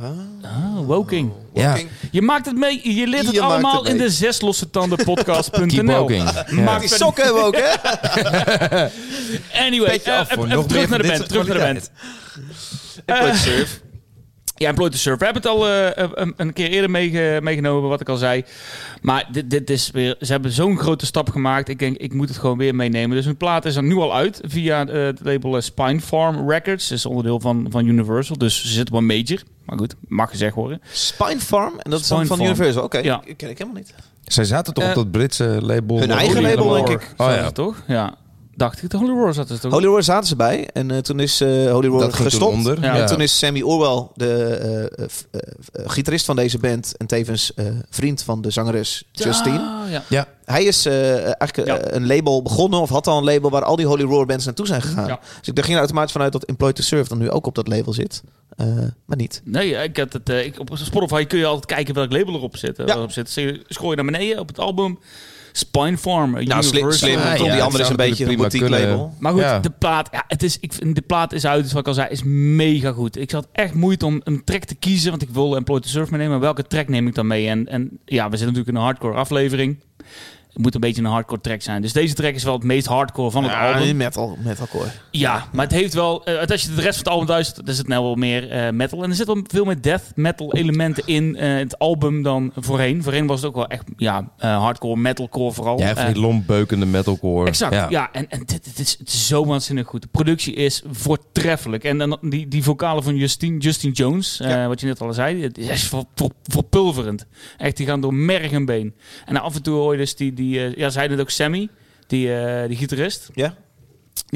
Ah, Woking. Ja, Je maakt het mee. Je leert het Je allemaal het in de zes losse tanden <laughs> keep podcast.nl. Woking. Ja. Maak Die sokken hebben we ook, hè? <laughs> Anyway, eh, even, even terug naar de band. Terug naar de band. Employed Surf. Ja, Employed to Serve. We hebben het al eh, een, een keer eerder meege- meegenomen, wat ik al zei. Maar dit, dit is weer, ze hebben zo'n grote stap gemaakt. Ik denk, ik moet het gewoon weer meenemen. Dus hun plaat is er nu al uit via eh, het label eh, Spine Farm Records. Dat is onderdeel van, van Universal. Dus ze zitten op een major. Maar goed, mag gezegd worden. Spine Farm. En dat is van Farm. Universal. Oké, Ja. ken ik helemaal niet. Zij zaten toch Eh, op dat Britse label? hun eigen label, denk ik. Oh Zo ja. toch? Ja. Dacht ik, de Holy Roar zat er toch? Holy Roar zaten ze bij. En eh, toen is eh, Holy Roar Dat ging toen gestopt. onder. Ja. En toen is Sammy Orwell, de eh, f- gitarist van deze band... en tevens eh, vriend van de zangeres Justine... Ah, ja. Ja, Hij is eh, eigenlijk Ja. een label begonnen, of had al een label waar al die Holy Roar bands naartoe zijn gegaan. Ja. Dus ik daar ging er automatisch vanuit dat Employed to Serve dan nu ook op dat label zit. Eh, maar niet. Nee, ik had het, eh, ik, op Spotify kun je altijd kijken welk label erop zit. Ja. Erop zit. Zie je- Scroll je naar beneden op het album. Spine Farm. eh, Nou, slim, slim. Ja, die andere is een beetje een boutique label. Maar goed, Ja. de plaat, ja, het is, ik, vind- de plaat is uit, dus wat ik al zei, is mega goed. Ik had echt moeite om een track te kiezen, want ik wilde Employ to Surf meenemen. Maar welke track neem ik dan mee? En, en ja, we zitten natuurlijk in een hardcore aflevering. Het moet een beetje een hardcore track zijn. Dus deze track is wel het meest hardcore van het Ja, album. metal, metalcore. Ja, maar het heeft wel... eh, als je de rest van het album luistert, dan is het nou wel meer eh, metal. En er zitten wel veel meer death metal elementen in eh, het album dan voorheen. Voorheen was het ook wel echt ja, eh, hardcore, metalcore vooral. jij van die lompbeukende metalcore. Exact, ja. en, en dit, dit is, het is zo waanzinnig goed. De productie is voortreffelijk. En dan die, die vocalen van Justine, Justin Jones, eh, Ja. wat je net al zei, het is ver, ver- verpulverend. Echt, die gaan door merg en been. En af en toe hoor je dus die, die eh, ja, zei het ook Sammy, die, eh, die gitarist. Ja?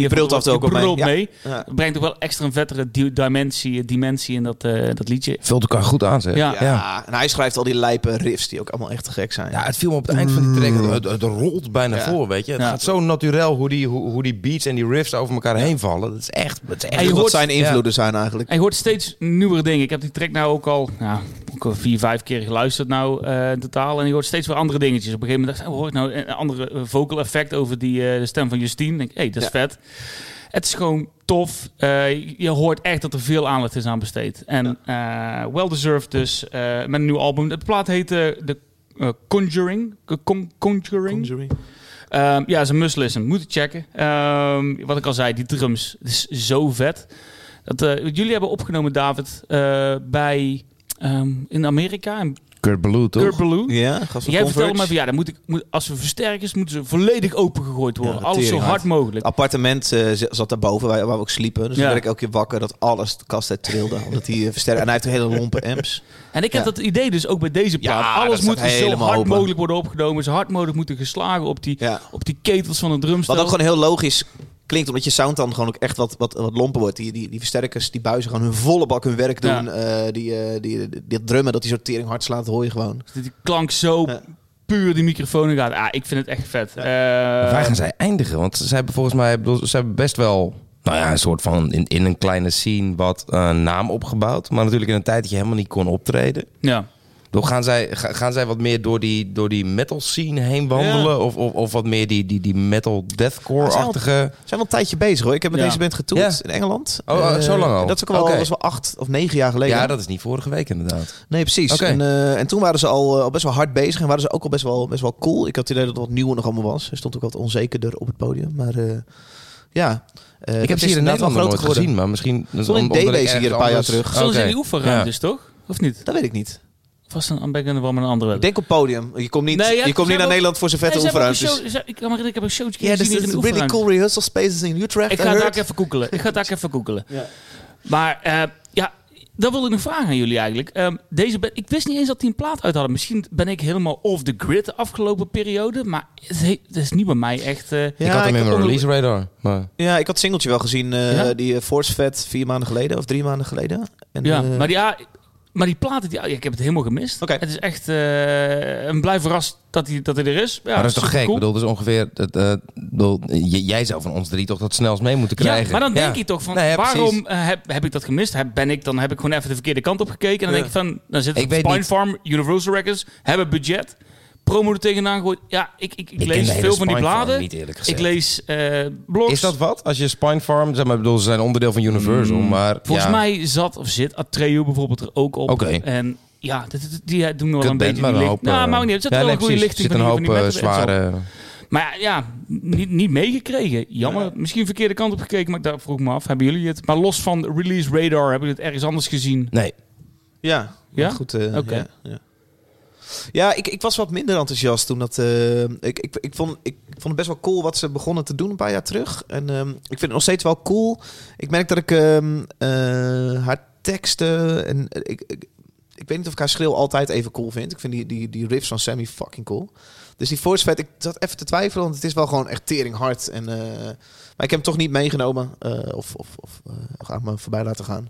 Die brult af en toe die ook wel mee. brult mee. Ja. Brengt ook wel extra een vettere di- dimensie, dimensie in dat, eh, dat liedje. Vult elkaar goed aan, zeg. Ja. Ja. en hij schrijft al die lijpe riffs die ook allemaal echt te gek zijn. Ja, het viel me op het eind van die track. Het, het rolt bijna Ja. voor, weet je. Het Ja. gaat zo natuurlijk hoe die, hoe, hoe die beats en die riffs over elkaar heen vallen. Dat is echt... Dat is echt je wat hoort- zijn invloeden zijn eigenlijk. En je hoort steeds nieuwere dingen. Ik heb die track nou ook al, ja, ook al vier, vijf keer geluisterd nou eh, in totaal. En je hoort steeds weer andere dingetjes. Op een gegeven moment dacht ik, oh, hoor ik nou een andere vocal effect over die, eh, de stem van Justine. Ik denk, hé, hey, dat is vet. Het is gewoon tof. Eh, je hoort echt dat er veel aandacht is aan besteed. En eh, well deserved dus eh, met een nieuw album. De plaat heet The Conjuring. Con- Conjuring. Ehm, ja, ze must listen. Moeten checken. Ehm, wat ik al zei, die drums. Het is zo vet. Dat, jullie hebben opgenomen, David, bij... ehm, in Amerika, in Kurt Ballou, toch? Kurt Ballou. Ja, gast Jij vertelde me van ja, dan moet ik, moet, als we versterkers moeten ze volledig opengegooid worden. Ja, Alles zo hard mogelijk. Het appartement eh, zat daarboven, waar, waar we ook sliepen. Dus Ja. dan werd ik elke keer wakker dat alles de kast uit trilde. Omdat hij eh, versterkt. En hij heeft een hele lompe amps. En ik heb dat idee dus ook bij deze plaat. Alles moet zo helemaal hard open. mogelijk worden opgenomen. Zo hard mogelijk moeten geslagen op die, Ja. op die ketels van een drumstel. Wat ook gewoon heel logisch klinkt, omdat je sound dan gewoon ook echt wat, wat, wat lomper wordt. Die, die, die versterkers, die buizen gewoon hun volle bak hun werk doen. Ja. Eh, die, eh, die, die, die drummen, dat die zo tering hard slaat, hoor je gewoon. Dat die klank zo Ja. puur die microfoon in gaat. Ah, ik vind het echt vet. Eh, Waar gaan zij eindigen? Want ze hebben volgens mij bedoel, ze hebben best wel nou ja, een soort van in, in een kleine scene wat eh, naam opgebouwd. Maar natuurlijk in een tijd dat je helemaal niet kon optreden. ja. Door gaan, zij, ga- gaan zij wat meer door die, door die metal scene heen wandelen? Of, of, of wat meer die, die, die metal deathcore-achtige... We zijn wel een tijdje bezig hoor. Ik heb met Ja. deze band getoerd Ja. in Engeland. Oh, oh, Eh, zo lang al? Dat is ook wel, Oké. dat is wel acht of negen jaar geleden. Ja, dat is niet vorige week inderdaad. Nee, precies. En, eh, en toen waren ze al, al best wel hard bezig en waren ze ook al best wel, best wel cool. Ik had het idee dat het wat nieuwer nog allemaal was. Er stond ook wat onzekerder op het podium. Maar eh, ja, eh, ik heb ze hier in wel Nederland nog nooit groter geworden. gezien, maar misschien... Stond in ergens hier een paar jaar terug. Zoals Oké. in die oefenruimtes, Ja. toch? Of niet? Dat weet ik niet. was dan ben ik er wel met een andere. Ik denk op podium. Je komt niet, Nee, ja, je komt niet naar Nederland voor zijn vette Nee, oefenruimtes. een Ik ik heb een showtje Ja, gezien dus in de really oefenruimte. cool rehearsal spaces in Utrecht. Ik ga daar even googelen. Ik ga daar even googelen. Ja. Maar eh, dat wilde ik nog vragen aan jullie eigenlijk. Ehm, deze band- ik wist niet eens dat die een plaat uit hadden. Misschien ben ik helemaal off the grid de afgelopen periode. Maar het, he- het is niet bij mij echt... eh, ik Ja, had hem in ik- mijn release radar. Maar Ja, ik had het singeltje wel gezien. eh, Ja? Die uh, Force Fed vier maanden geleden of drie maanden geleden. En, ja, eh, maar, die, ja, maar die platen, die, ja, ik heb het helemaal gemist. Het is echt eh, een blij verrast dat hij, dat hij er is. Ja, maar dat is toch gek? Ik bedoel, dat is ongeveer... Eh, bedoel, j- jij zou van ons drie toch dat snelst mee moeten krijgen. Ja, maar dan denk Ja. je toch van, Nee, ja, precies. waarom eh, heb, heb ik dat gemist? Heb, ben ik, dan heb ik gewoon even de verkeerde kant op gekeken. En dan Ja. denk ik van, dan zit Ik Spine. Farm, Universal Records, hebben budget. Promo er tegenaan gegooid. Ja, ik, ik, ik, lees veel van die bladen. Niet, eerlijk gezegd. Ik lees eh blogs. Is dat wat? Als je Spine Farm, zeg maar, ik bedoel, ze zijn onderdeel van Universal, Mm, maar Volgens ja, mij zat of zit Atreo bijvoorbeeld er ook op. Oké. En ja, dit- die doen wel kut een band, beetje maar die een hoop... Nou, eh, maar niet. Er zit ja, wel nee, een goede lichting van zit die, een van hoop die eh, metal bands op. zware... Maar ja, niet, niet meegekregen. Jammer. Misschien verkeerde kant op gekeken, maar daar vroeg ik me af. Hebben jullie het? Maar los van Release Radar, hebben jullie het ergens anders gezien? Nee. Ja, Ja? goed. eh, Oké. Ja, ja. Ja, ik, ik was wat minder enthousiast toen dat. eh, ik, ik, ik, vond, ik vond het best wel cool wat ze begonnen te doen een paar jaar terug. En ehm, ik vind het nog steeds wel cool. Ik merk dat ik ehm, eh, haar teksten en eh, ik, ik, weet niet of ik haar schreeuw altijd even cool vind. Ik vind die, die, die riffs van Sammy fucking cool. Dus die Force Fed, ik zat even te twijfelen, want het is wel gewoon echt tering hard. En, maar ik heb hem toch niet meegenomen of, of, of aan me voorbij laten gaan.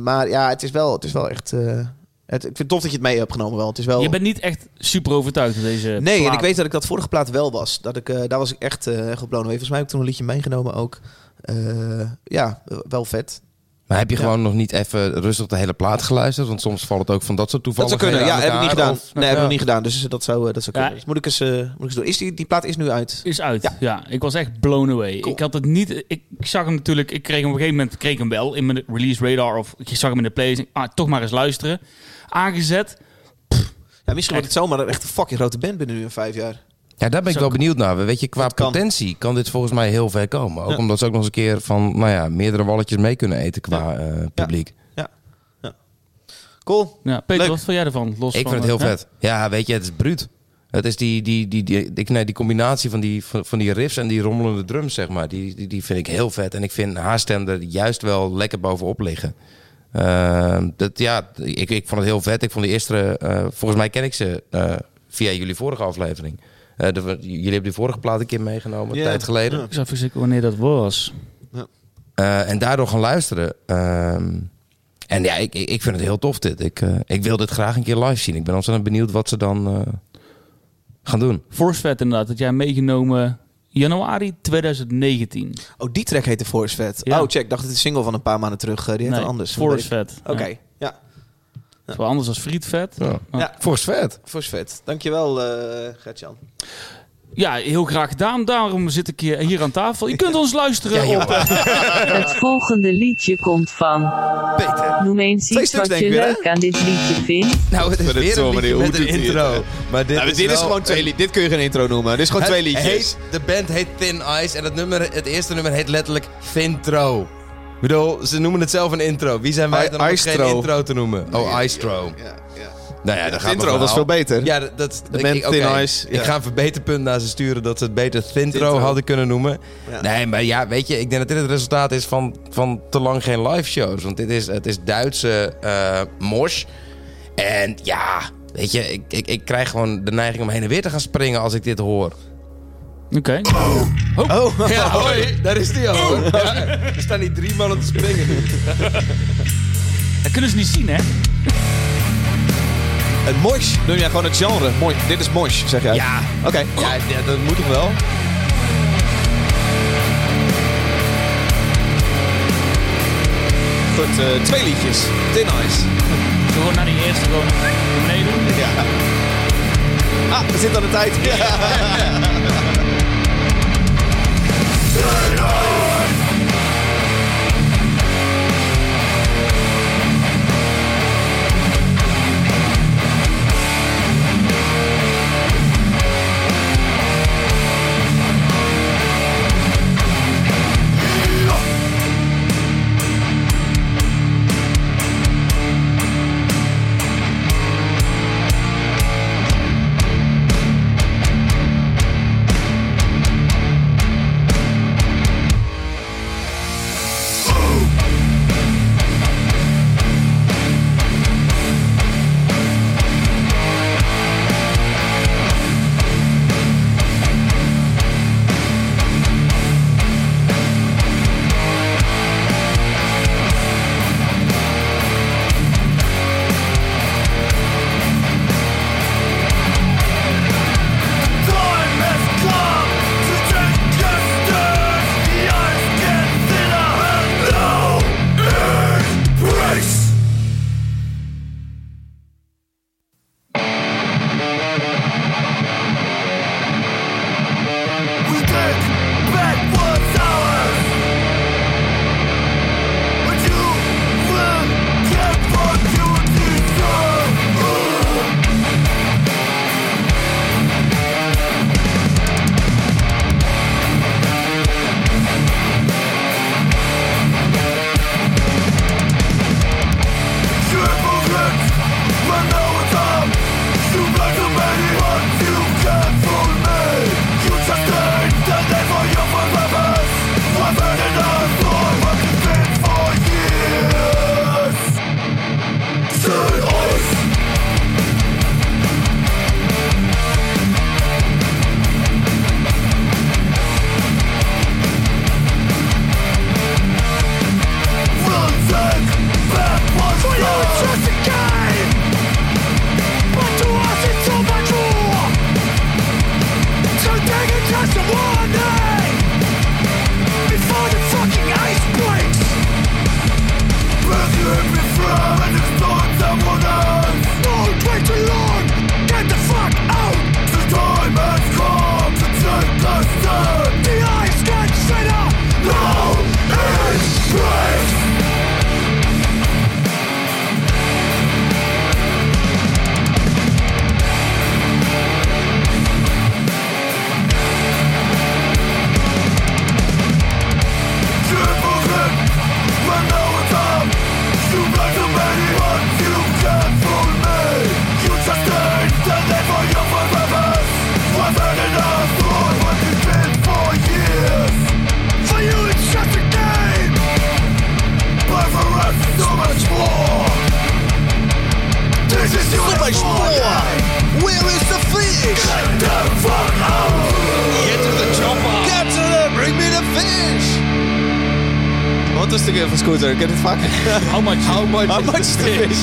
Maar ja, het is wel, het is wel echt. Eh, het, ik vind het tof dat je het mee hebt genomen wel. Het is wel. Je bent niet echt super overtuigd van deze Nee, en ik weet dat ik dat vorige plaat wel was. Dat ik, eh, daar was ik echt eh echt op blown away. Volgens mij heb ik toen een liedje meegenomen ook. Eh, ja, wel vet. Maar heb je Ja. gewoon nog niet even rustig de hele plaat geluisterd? Want soms valt het ook van dat soort Dat toevalligheden zou kunnen. Ja, heb ik niet gedaan. of- nee, heb ik nog niet gedaan. Dus dat zou, eh, dat zou Ja. kunnen. Dus moet ik eens, eh, moet ik eens doen. Is die, die plaat is nu uit. Is uit. Ja. Ja. ik was echt blown away. Cool. Ik had het niet. Ik, ik zag hem natuurlijk. Ik kreeg hem op een gegeven moment kreeg ik hem wel in mijn release radar of ik zag hem in de playlist. Ah, toch maar eens luisteren. Aangezet. Ja, misschien wordt het zomaar een echt een fucking grote band binnen nu in vijf jaar. Ja, daar ben ik Zo- wel benieuwd naar. Weet je, qua kan. potentie kan dit volgens mij heel ver komen. Ook Ja. omdat ze ook nog eens een keer van, nou ja, meerdere walletjes mee kunnen eten qua eh, publiek. Cool. Ja, Peter, Leuk. wat vond jij ervan? Los Ik van, vind het heel eh, vet. Ja, weet je, het is bruut. Het is die, die, die, die, ik, nee, die combinatie van die, van, van die riffs en die rommelende drums, zeg maar. Die, die, die vind ik heel vet. En ik vind haar stem er juist wel lekker bovenop liggen. Ehm, dat, ja, ik, ik vond het heel vet. Ik vond de eerste, eh, volgens mij ken ik ze eh, via jullie vorige aflevering. Eh, de- jullie hebben die vorige plaat een keer meegenomen, een Ja. tijd geleden. Ja. Ik zou even zeggen wanneer dat was. Eh, en daardoor gaan luisteren. Ehm, en ja, ik, ik ik vind het heel tof dit. Ik, eh, ik wil dit graag een keer live zien. Ik ben ontzettend benieuwd wat ze dan eh, gaan doen. Force inderdaad. Dat jij meegenomen januari 2019. Oh, die track heette Force. Ja. Oh, check. Ik dacht het is een single van een paar maanden terug. die heet nee, dan anders. Force. Oké. Ja. Ja. Het is wel anders dan Friet Vet. Ja. Ja. Vet. Dankjewel, eh Gertjan. Ja, heel graag gedaan. Daarom zit ik hier, hier aan tafel. Je kunt ons <laughs> luisteren Ja, op... eh, <laughs> Het volgende liedje komt van. Peter. Noem eens iets wat je weer, leuk aan dit liedje vindt. Nou, het is weer een liedje met een het, intro. Maar dit, maar is, dit is wel gewoon twee liedjes. Dit kun je geen intro noemen. Dit is gewoon Het twee liedjes. Heet, de band heet Thin Ice en het, nummer, het eerste nummer heet letterlijk Vintro. Ik bedoel, ze noemen het zelf een intro. Wie zijn wij I- dan om het geen intro te noemen? Oh, Icetro. Ja, ja. Nou ja, dat gaat intro was wel. veel beter. Ja, dat, dat De ik-. Ice, Ik ja. ga een verbeterpunt naar ze sturen dat ze het beter Thintro hadden kunnen noemen. Ja. Nee, maar ja, weet je, ik denk dat dit het resultaat is van, van te lang geen live shows. Want dit is, het is Duitse mosh. En ja, weet je, ik, ik, ik krijg gewoon de neiging om heen en weer te gaan springen als ik dit hoor. Oké. Oh, Ja, <laughs> hoi, daar is die al. hoor. Ja, er staan die drie mannen te springen nu. Dat kunnen ze niet zien, hè? Het mosh. Noem je gewoon het genre. Mosh. Dit is mosh, zeg jij. Ja, Oké. ja, ja, dat moet toch wel? Goed, eh, twee liedjes. Thin Ice. Gewoon naar die eerste gewoon beneden doen. Ja. Ah, we zitten aan de tijd. <laughs>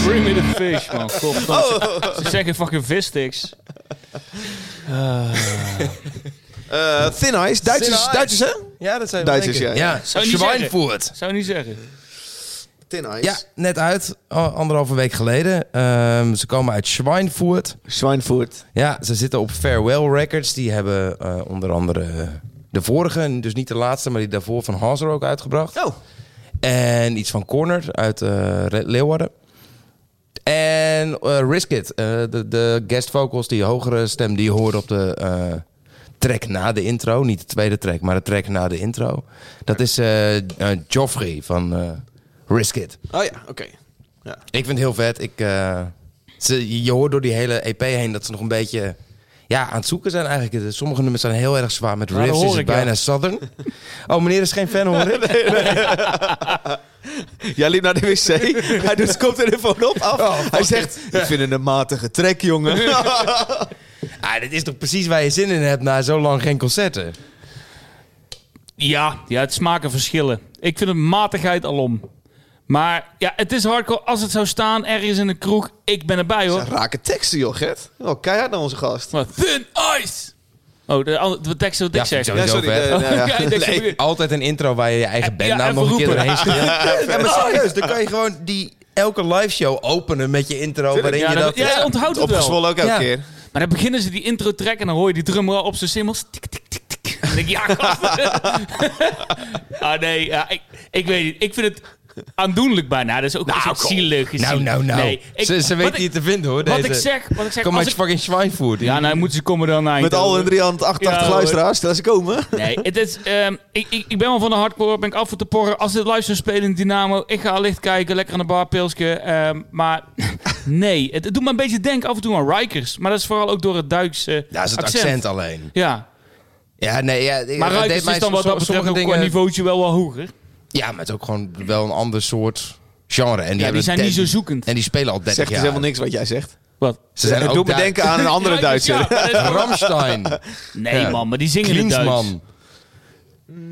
Bring me the fish, man. <laughs> Godverdomme. Ze zeggen fucking vissticks. Eh, thin Ice. Duitsers, Thin Ice. Duitsers hè? Ja, dat zijn Duitsers, ja. Ja, Zou je niet zeggen? Schweinfurt. Zou je niet zeggen. Thin Ice. Ja, net uit, a- anderhalve week geleden. Ehm, ze komen uit Schweinfurt. Schweinfurt. Ja, ze zitten op Farewell Records. Die hebben eh, onder andere de vorige, dus niet de laatste, maar die daarvoor van Hazer ook uitgebracht. Oh. En iets van Corner uit Re- Leeuwarden. En eh Risk It, eh, de, de guest vocals, die hogere stem die je hoorde op de eh, track na de intro. Niet de tweede track, maar de track na de intro. Dat is Joffrey van Risk It. Oh ja, oké. Ja. Ik vind het heel vet. Ik, ze, je hoort door die hele EP heen dat ze nog een beetje ja, aan het zoeken zijn eigenlijk. Sommige nummers zijn heel erg zwaar. Met dat riffs is het ja. bijna southern. Oh, meneer is geen fan hoor <laughs> ik. Jij liep naar de wc. <laughs> Hij doet zijn koptelefoon op af. Oh, Hij zegt, ik vind het een matige trek, jongen. <laughs> Ah, dit is toch precies waar je zin in hebt na zo lang geen concerten. Ja, ja, het smaken verschillen. Ik vind het matigheid alom. Maar ja, het is hardcore. Als het zou staan ergens in een kroeg, ik ben erbij hoor. Rake teksten, joh, Gert. Oh, keihard naar onze gast. Maar thin ice! Oh, de, de tekst wat ik Ja, zeg. sowieso sorry, vet. nou ja. <laughs> Ja, zo- <laughs> Nee. Altijd een intro waar je je eigen Ja, bandnaam even nog een keer roepen. doorheen. <laughs> Ja, maar serieus, dan kan je gewoon die elke live show openen met je intro waarin Ja, je dan- dat... ja, onthoudt het wel. Opgezwollen ook elke Ja. keer. Maar dan beginnen ze die intro track en dan hoor je die drummer al op zijn simmels. Tik, tik, tik, tik. En dan denk ik, ja, gast. ah, nee, ja, ik, ik weet niet. Ik vind het aandoenlijk bijna. Dat is ook nou, zielig gezien. Nou, nou, nou. Nee, ik- ze, ze wat weten je te vinden hoor. Wat deze. ik zeg, wat ik zeg. Kom als uit ik- fucking Schweinfurt. ja, nou moeten ze komen dan naar Met al hun 388 Ja, hoor. luisteraars, laat ze komen. Nee, het is, ehm, ik, ik, ik ben wel van de hardcore, ben ik af en te porren. Als dit live zou spelen in Dynamo, ik ga licht kijken, lekker aan de bar, pilsje. ehm, maar <laughs> nee, het, het doet me een beetje denken af en toe aan Rikers. Maar dat is vooral ook door het Duitse Ja, dat is het accent, alleen. Ja, Ja, nee, ja, maar dat Rikers is dan wat dat betreft sommige ook qua niveautje wel wat hoger. Ja, maar het is ook gewoon wel een ander soort genre. En die, Ja, die zijn niet zo zoekend. En die spelen al 30 Zegt dus jaar. helemaal niks wat jij zegt. Wat? Ze zijn ook doet me denken aan een <laughs> andere Ja, Duitser. ja, maar dat is- Ramstein. Nee Ja. man, maar die zingen in Duits. Klinsman.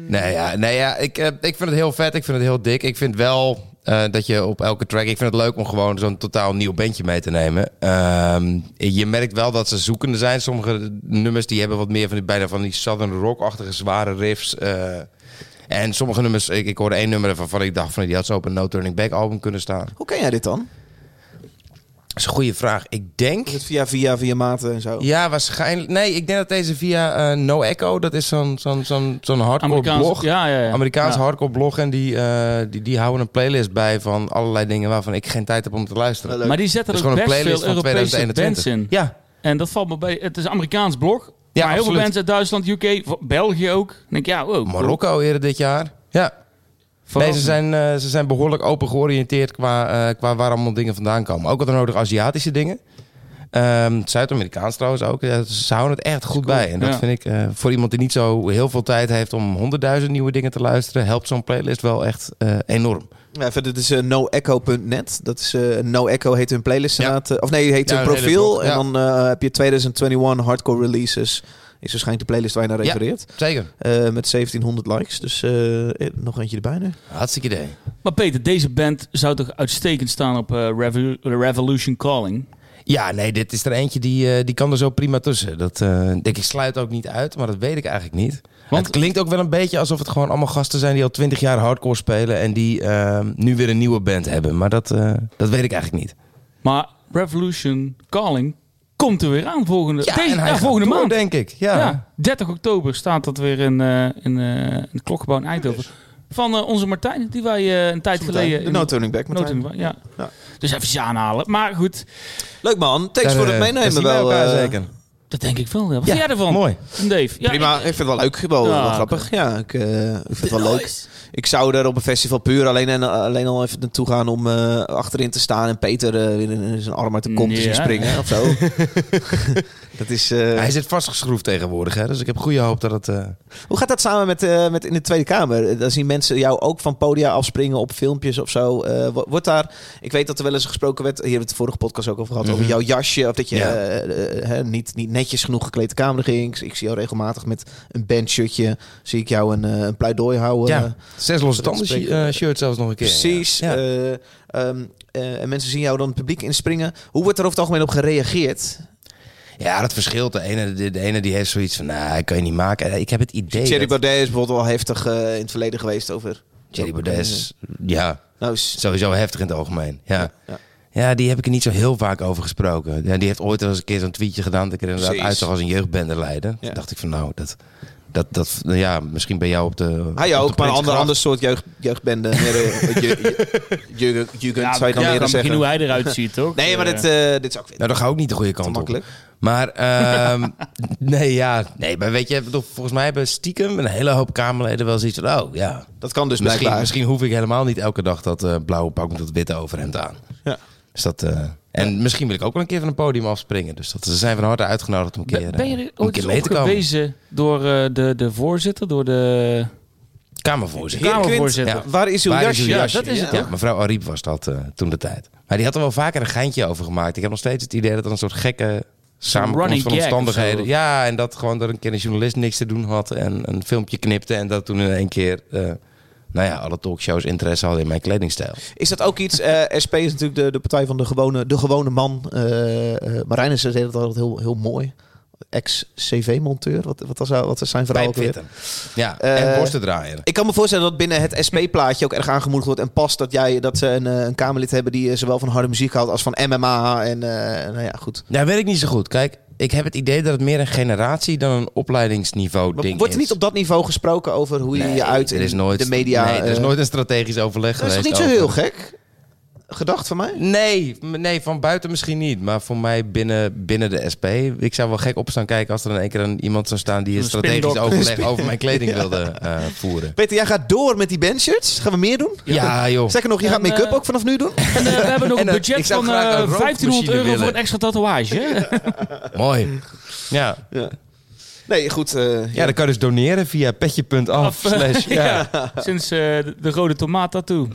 Nee, ja, nee, ja ik, eh, ik vind het heel vet. Ik vind het heel dik. Ik vind wel eh, dat je op elke track... Ik vind het leuk om gewoon zo'n totaal nieuw bandje mee te nemen. Ehm, je merkt wel dat ze zoekende zijn. Sommige nummers die hebben wat meer van die, bijna van die southern rock-achtige zware riffs. En sommige nummers... Ik, ik hoorde één nummer waarvan ik dacht... Van, die had zo op een No Turning Back album kunnen staan. Hoe ken jij dit dan? Dat is een goede vraag. Ik denk... Is het via, via, via maten en zo? Ja, waarschijnlijk. Nee, ik denk dat deze via eh, No Echo, dat is zo'n zo'n zo'n zo'n hardcore Amerikaans, blog. ja, ja, ja. Amerikaans Ja. hardcore blog. En die, eh, die, die houden een playlist bij van allerlei dingen waarvan ik geen tijd heb om te luisteren. Maar die zetten er gewoon een best veel playlist van Europese bands 2021. in. Ja, En dat valt me bij. Het is een Amerikaans blog. Ja, maar heel veel bands uit Duitsland, UK, België ook. Dan denk ik, ja, wow. cool. Marokko eerder dit jaar. Ja. Nee, ze zijn, eh, ze zijn behoorlijk open georiënteerd qua, eh, qua waar allemaal dingen vandaan komen. Ook wat nodig Aziatische dingen. Ehm, Zuid-Amerikaans trouwens ook. Ja, ze houden het echt goed bij. En dat Ja. vind ik eh, voor iemand die niet zo heel veel tijd heeft om honderdduizend nieuwe dingen te luisteren, helpt zo'n playlist wel echt eh, enorm. Ja, verder, dit is eh, noecho.net. Dat is eh No Echo heet hun playlist Ja. Of nee, heet Ja, hun profiel. blog, en ja. dan eh, heb je 2021 hardcore releases. Is waarschijnlijk de playlist waar je naar Ja. refereert. Zeker. Eh, met 1700 likes. Dus nog eentje erbij nu. Hartstikke idee. Maar Peter, deze band zou toch uitstekend staan op Revo- Revolution Calling? Ja, nee, dit is er eentje die, eh, die kan er zo prima tussen. Dat eh, denk ik sluit ook niet uit, maar dat weet ik eigenlijk niet. Want- het klinkt ook wel een beetje alsof het gewoon allemaal gasten zijn die al twintig jaar hardcore spelen en die eh, nu weer een nieuwe band hebben. Maar dat, eh, dat weet ik eigenlijk niet. Maar Revolution Calling komt er weer aan volgende, Ja, deze, ja, volgende door, maand. denk ik. Ja. Ja. 30 oktober staat dat weer in, eh in, eh, in het klokgebouw in Eindhoven. Van eh, onze Martijn, die wij eh, een tijd geleden... De No Turning Back. Martijn. Ja. Ja. Dus even aanhalen. Maar goed, Leuk man. Thanks Daar, voor het eh, meenemen. Wel, elkaar eh, zeker. Dat denk ik wel. Ja. Wat vind jij ervan? mooi. Dave. Ja, Prima, ik, ik- vind het wel leuk. Wel, Ja, grappig. Ja, ik, eh, ik vind het wel leuk. Ik zou er op een festival puur alleen, en, alleen al even naartoe gaan om eh, achterin te staan en Peter eh, weer in zijn arm uit de kont te zien springen of zo. <laughs> dat is, eh, Hij zit vastgeschroefd tegenwoordig, hè? dus ik heb goede hoop dat het... eh, Hoe gaat dat samen met, eh, met in de Tweede Kamer? Dan zien mensen jou ook van podia afspringen op filmpjes of zo. Eh, wo- wordt daar, ik weet dat er wel eens gesproken werd, hier hebben we het de vorige podcast ook over gehad, over jouw jasje. Of dat je Ja. niet, niet netjes genoeg gekleed de Kamer ging. Ik zie jou regelmatig met een bandshirtje. Zie ik jou een, een pleidooi houden. ja, zes losse tanden eh, shirt zelfs nog een keer. Precies. Ja. Eh, ehm, eh, en mensen zien jou dan het publiek inspringen. Hoe wordt er over het algemeen op gereageerd? Ja, dat verschilt. De ene, de, de ene die heeft zoiets van, nou, kan je niet maken. Ik heb het idee Thierry dat... Baudet is bijvoorbeeld wel heftig in het verleden geweest over... Thierry Baudet is, ja, Nou, is- sowieso heftig in het algemeen. Ja. ja. Ja, die heb ik er niet zo heel vaak over gesproken. Ja, die heeft ooit wel eens een keer zo'n tweetje gedaan... dat ik er inderdaad uitzag als een jeugdbendeleider. Ja. Toen dacht ik van, nou, dat... Dat, dat, ja, misschien ben jou op de. Hij op ook, de maar een ander, soort jeugd, jeugdbende. <laughs> Meer, eh, je- je- Jugend, jugend, Ja, zou je dan ja, zeggen. hoe hij eruit ziet, toch? <laughs> Nee, maar Eh, dit, eh, dit is ook Nou, dan ga ik ook niet de goede kant op. makkelijk. Maar, <laughs> ehm, nee, ja. Nee, maar weet je, volgens mij hebben stiekem een hele hoop Kamerleden wel zoiets van, oh ja. Dat kan dus Misschien, blijkbaar. misschien hoef ik helemaal niet elke dag dat eh, blauwe pak met dat witte overhemd aan. Dus dat, eh, en misschien wil ik ook wel een keer van een podium afspringen. Dus dat, ze zijn van harte uitgenodigd om een keer, Ben, ben je eh, er om een ooit keer eens mee te komen. opgewezen door eh, de, de voorzitter, door de Kamervoorzitter. Heer Quint, Kamervoorzitter? Ja. waar is uw Waar is jasje? Ja, dat is het, Ja, ja. mevrouw Ariep was dat toen de tijd. Maar die had er wel vaker een geintje over gemaakt. Ik heb nog steeds het idee dat er een soort gekke samenkomst van omstandigheden. Ja, en dat gewoon dat een keer een journalist niks te doen had en een filmpje knipte. En dat toen in één keer, eh, nou ja, alle talkshows interesse hadden in mijn kledingstijl. Is dat ook iets? eh, <laughs> SP is natuurlijk de, de partij van de gewone, de gewone man. eh uh, Marijnissen deed het altijd heel, heel mooi. Ex-CV-monteur. Wat, wat, was, wat is zijn verhaal ook weer? Ja, Eh, en worstendraaier. Ik kan me voorstellen dat binnen het SP-plaatje ook erg aangemoedigd wordt en past dat, jij, dat ze een, eh, een Kamerlid hebben die eh, zowel van harde muziek houdt als van MMA. En eh, nou ja, goed. Ja, weet ik niet zo goed. Kijk, ik heb het idee dat het meer een generatie dan een opleidingsniveau Maar ding wordt er is. niet op dat niveau gesproken over hoe je Nee, je uit is in nooit, de media... Nee, er is eh, nooit een strategisch overleg dat is geweest. toch niet zo over- heel gek? Gedacht van mij? Nee, nee, van buiten misschien niet. Maar voor mij binnen, binnen de SP. Ik zou wel gek op staan kijken als er in één keer een, iemand zou staan die een Een strategisch spindok. overleg over mijn kleding <laughs> wilde eh, voeren. Peter, jij gaat door met die bandshirts. Gaan we meer doen? Ja, joh. Zeker nog, je En, gaat make-up eh, ook vanaf nu doen? En eh, we <laughs> hebben nog En, een budget van graag eh, een 1500 euro voor een extra tatoeage. <laughs> Mooi. Ja. Ja. Nee, goed. eh, ja, dan kan je dus doneren via petje.af. <laughs> Slash, ja. ja, sinds eh, de, de rode tomaat tattoo.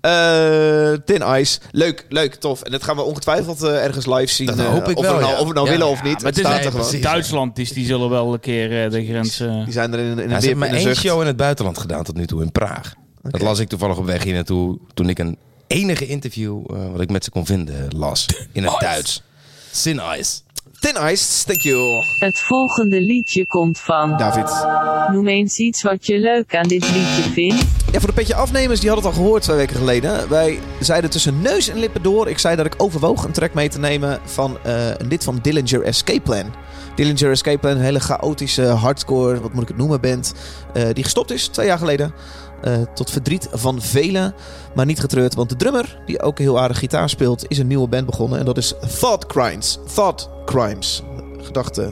Eh, Thin Ice. Leuk, leuk, tof. En dat gaan we ongetwijfeld ergens live zien. Dat hoop ik of wel, We nou, ja. Of we nou Ja. willen of niet. Maar het het is staat er nee, gewoon. precies. Duitsland, die, die zullen wel een keer eh, de grens... eh, Die zijn er in, in een ze hebben maar één zucht. show in het buitenland gedaan tot nu toe in Praag. Dat las ik toevallig op weg hier naartoe toen ik een enige interview eh, wat ik met ze kon vinden las in het Duits. Sin Ice. Thin Ice, thank you. Het volgende liedje komt van. David. Noem eens iets wat je leuk aan dit liedje vindt. Ja, voor de petje afnemers, die hadden het al gehoord twee weken geleden. Wij zeiden tussen neus en lippen door. Ik zei dat ik overwoog een track mee te nemen van eh, een lid van Dillinger Escape Plan. Dillinger Escape Plan, een hele chaotische, hardcore, wat moet ik het noemen, band. eh, die gestopt is twee jaar geleden. Eh, tot verdriet van velen, maar niet getreurd. Want de drummer, die ook heel aardig gitaar speelt, is een nieuwe band begonnen. En dat is Thought Crimes. Thought Crimes. Gedachte,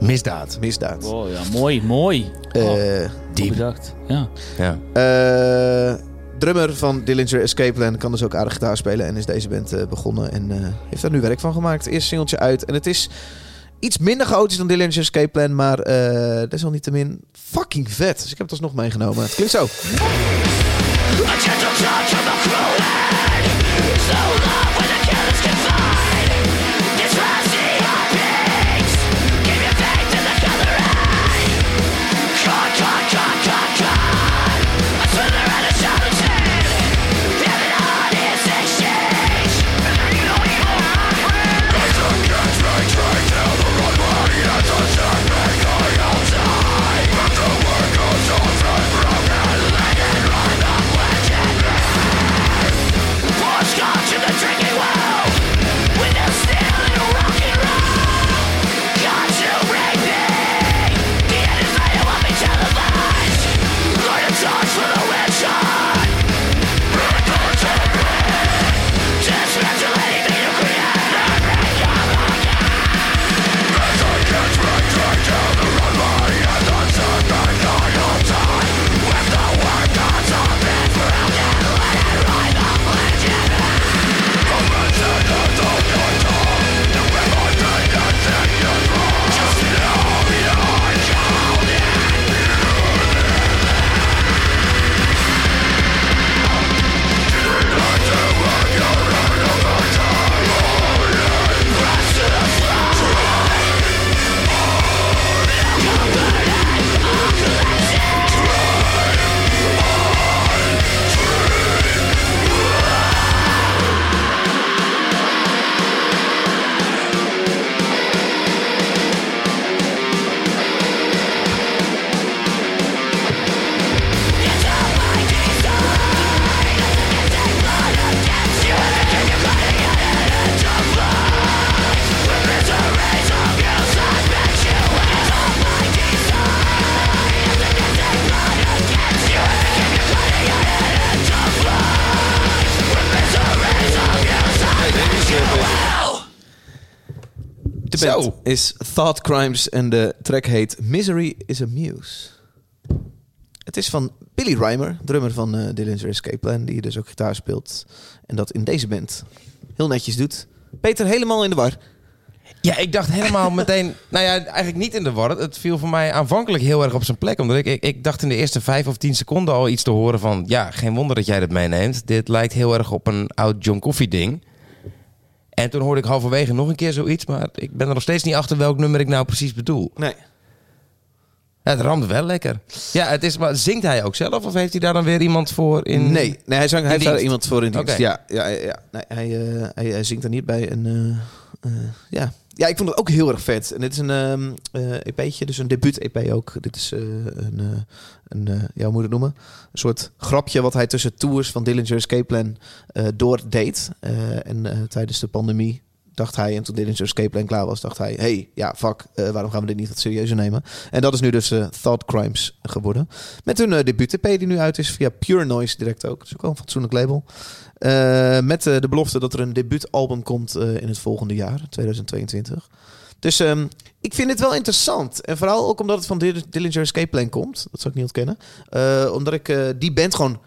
Misdaad. misdaad. Oh ja, mooi, mooi. Oh, Eh, goed bedacht. Ja. Ja. Eh, drummer van Dillinger Escape Plan kan dus ook aardig gitaar spelen en is deze band begonnen en eh, heeft daar nu werk van gemaakt. Eerst singeltje uit en het is iets minder chaotisch dan Dillinger Escape Plan, maar eh desalniettemin fucking vet. Dus ik heb het alsnog meegenomen. Het klinkt zo. Zo. is Thought Crimes en de track heet Misery is a Muse. Het is van Billy Reimer, drummer van eh Dillinger Escape Plan, die dus ook gitaar speelt. En dat in deze band heel netjes doet. Peter helemaal in de war. Ja, ik dacht helemaal <laughs> meteen... Nou ja, eigenlijk niet in de war. Het viel voor mij aanvankelijk heel erg op zijn plek. Omdat ik, ik, ik dacht in de eerste vijf of tien seconden al iets te horen van... Ja, geen wonder dat jij dit meeneemt. Dit lijkt heel erg op een oud John Coffee ding. En toen hoorde ik halverwege nog een keer zoiets. Maar ik ben er nog steeds niet achter welk nummer ik nou precies bedoel. Nee. Ja, het ramde wel lekker. Ja, het is, maar zingt hij ook zelf? Of heeft hij daar dan weer iemand voor in? Nee, nee hij, zang, hij heeft daar iemand voor in dienst. Ja, ja, ja, ja. Nee, hij, eh, hij, hij zingt er niet bij. En, eh, eh, ja. Ja, ik vond het ook heel erg vet. En dit is een ehm eh, EP'tje, dus een debuut-EP ook. Dit is eh, een, eh, een ja, hoe moet het noemen? Een soort grapje wat hij tussen tours van Dillinger Escape Plan doordeed. En tijdens de pandemie dacht hij, en toen Dillinger Escape Plan klaar was, dacht hij... hey, ja, fuck, eh, waarom gaan we dit niet wat serieuzer nemen? En dat is nu dus eh, Thought Crimes geworden. Met hun uh, debuut-EP die nu uit is via Pure Noise direct ook. Dat is ook wel een fatsoenlijk label. Eh, met eh, de belofte dat er een debuutalbum komt eh, in het volgende jaar, 2022. Dus ehm, ik vind het wel interessant. En vooral ook omdat het van Dill- Dillinger Escape Plan komt. Dat zou ik niet ontkennen. Eh, omdat ik eh, die band gewoon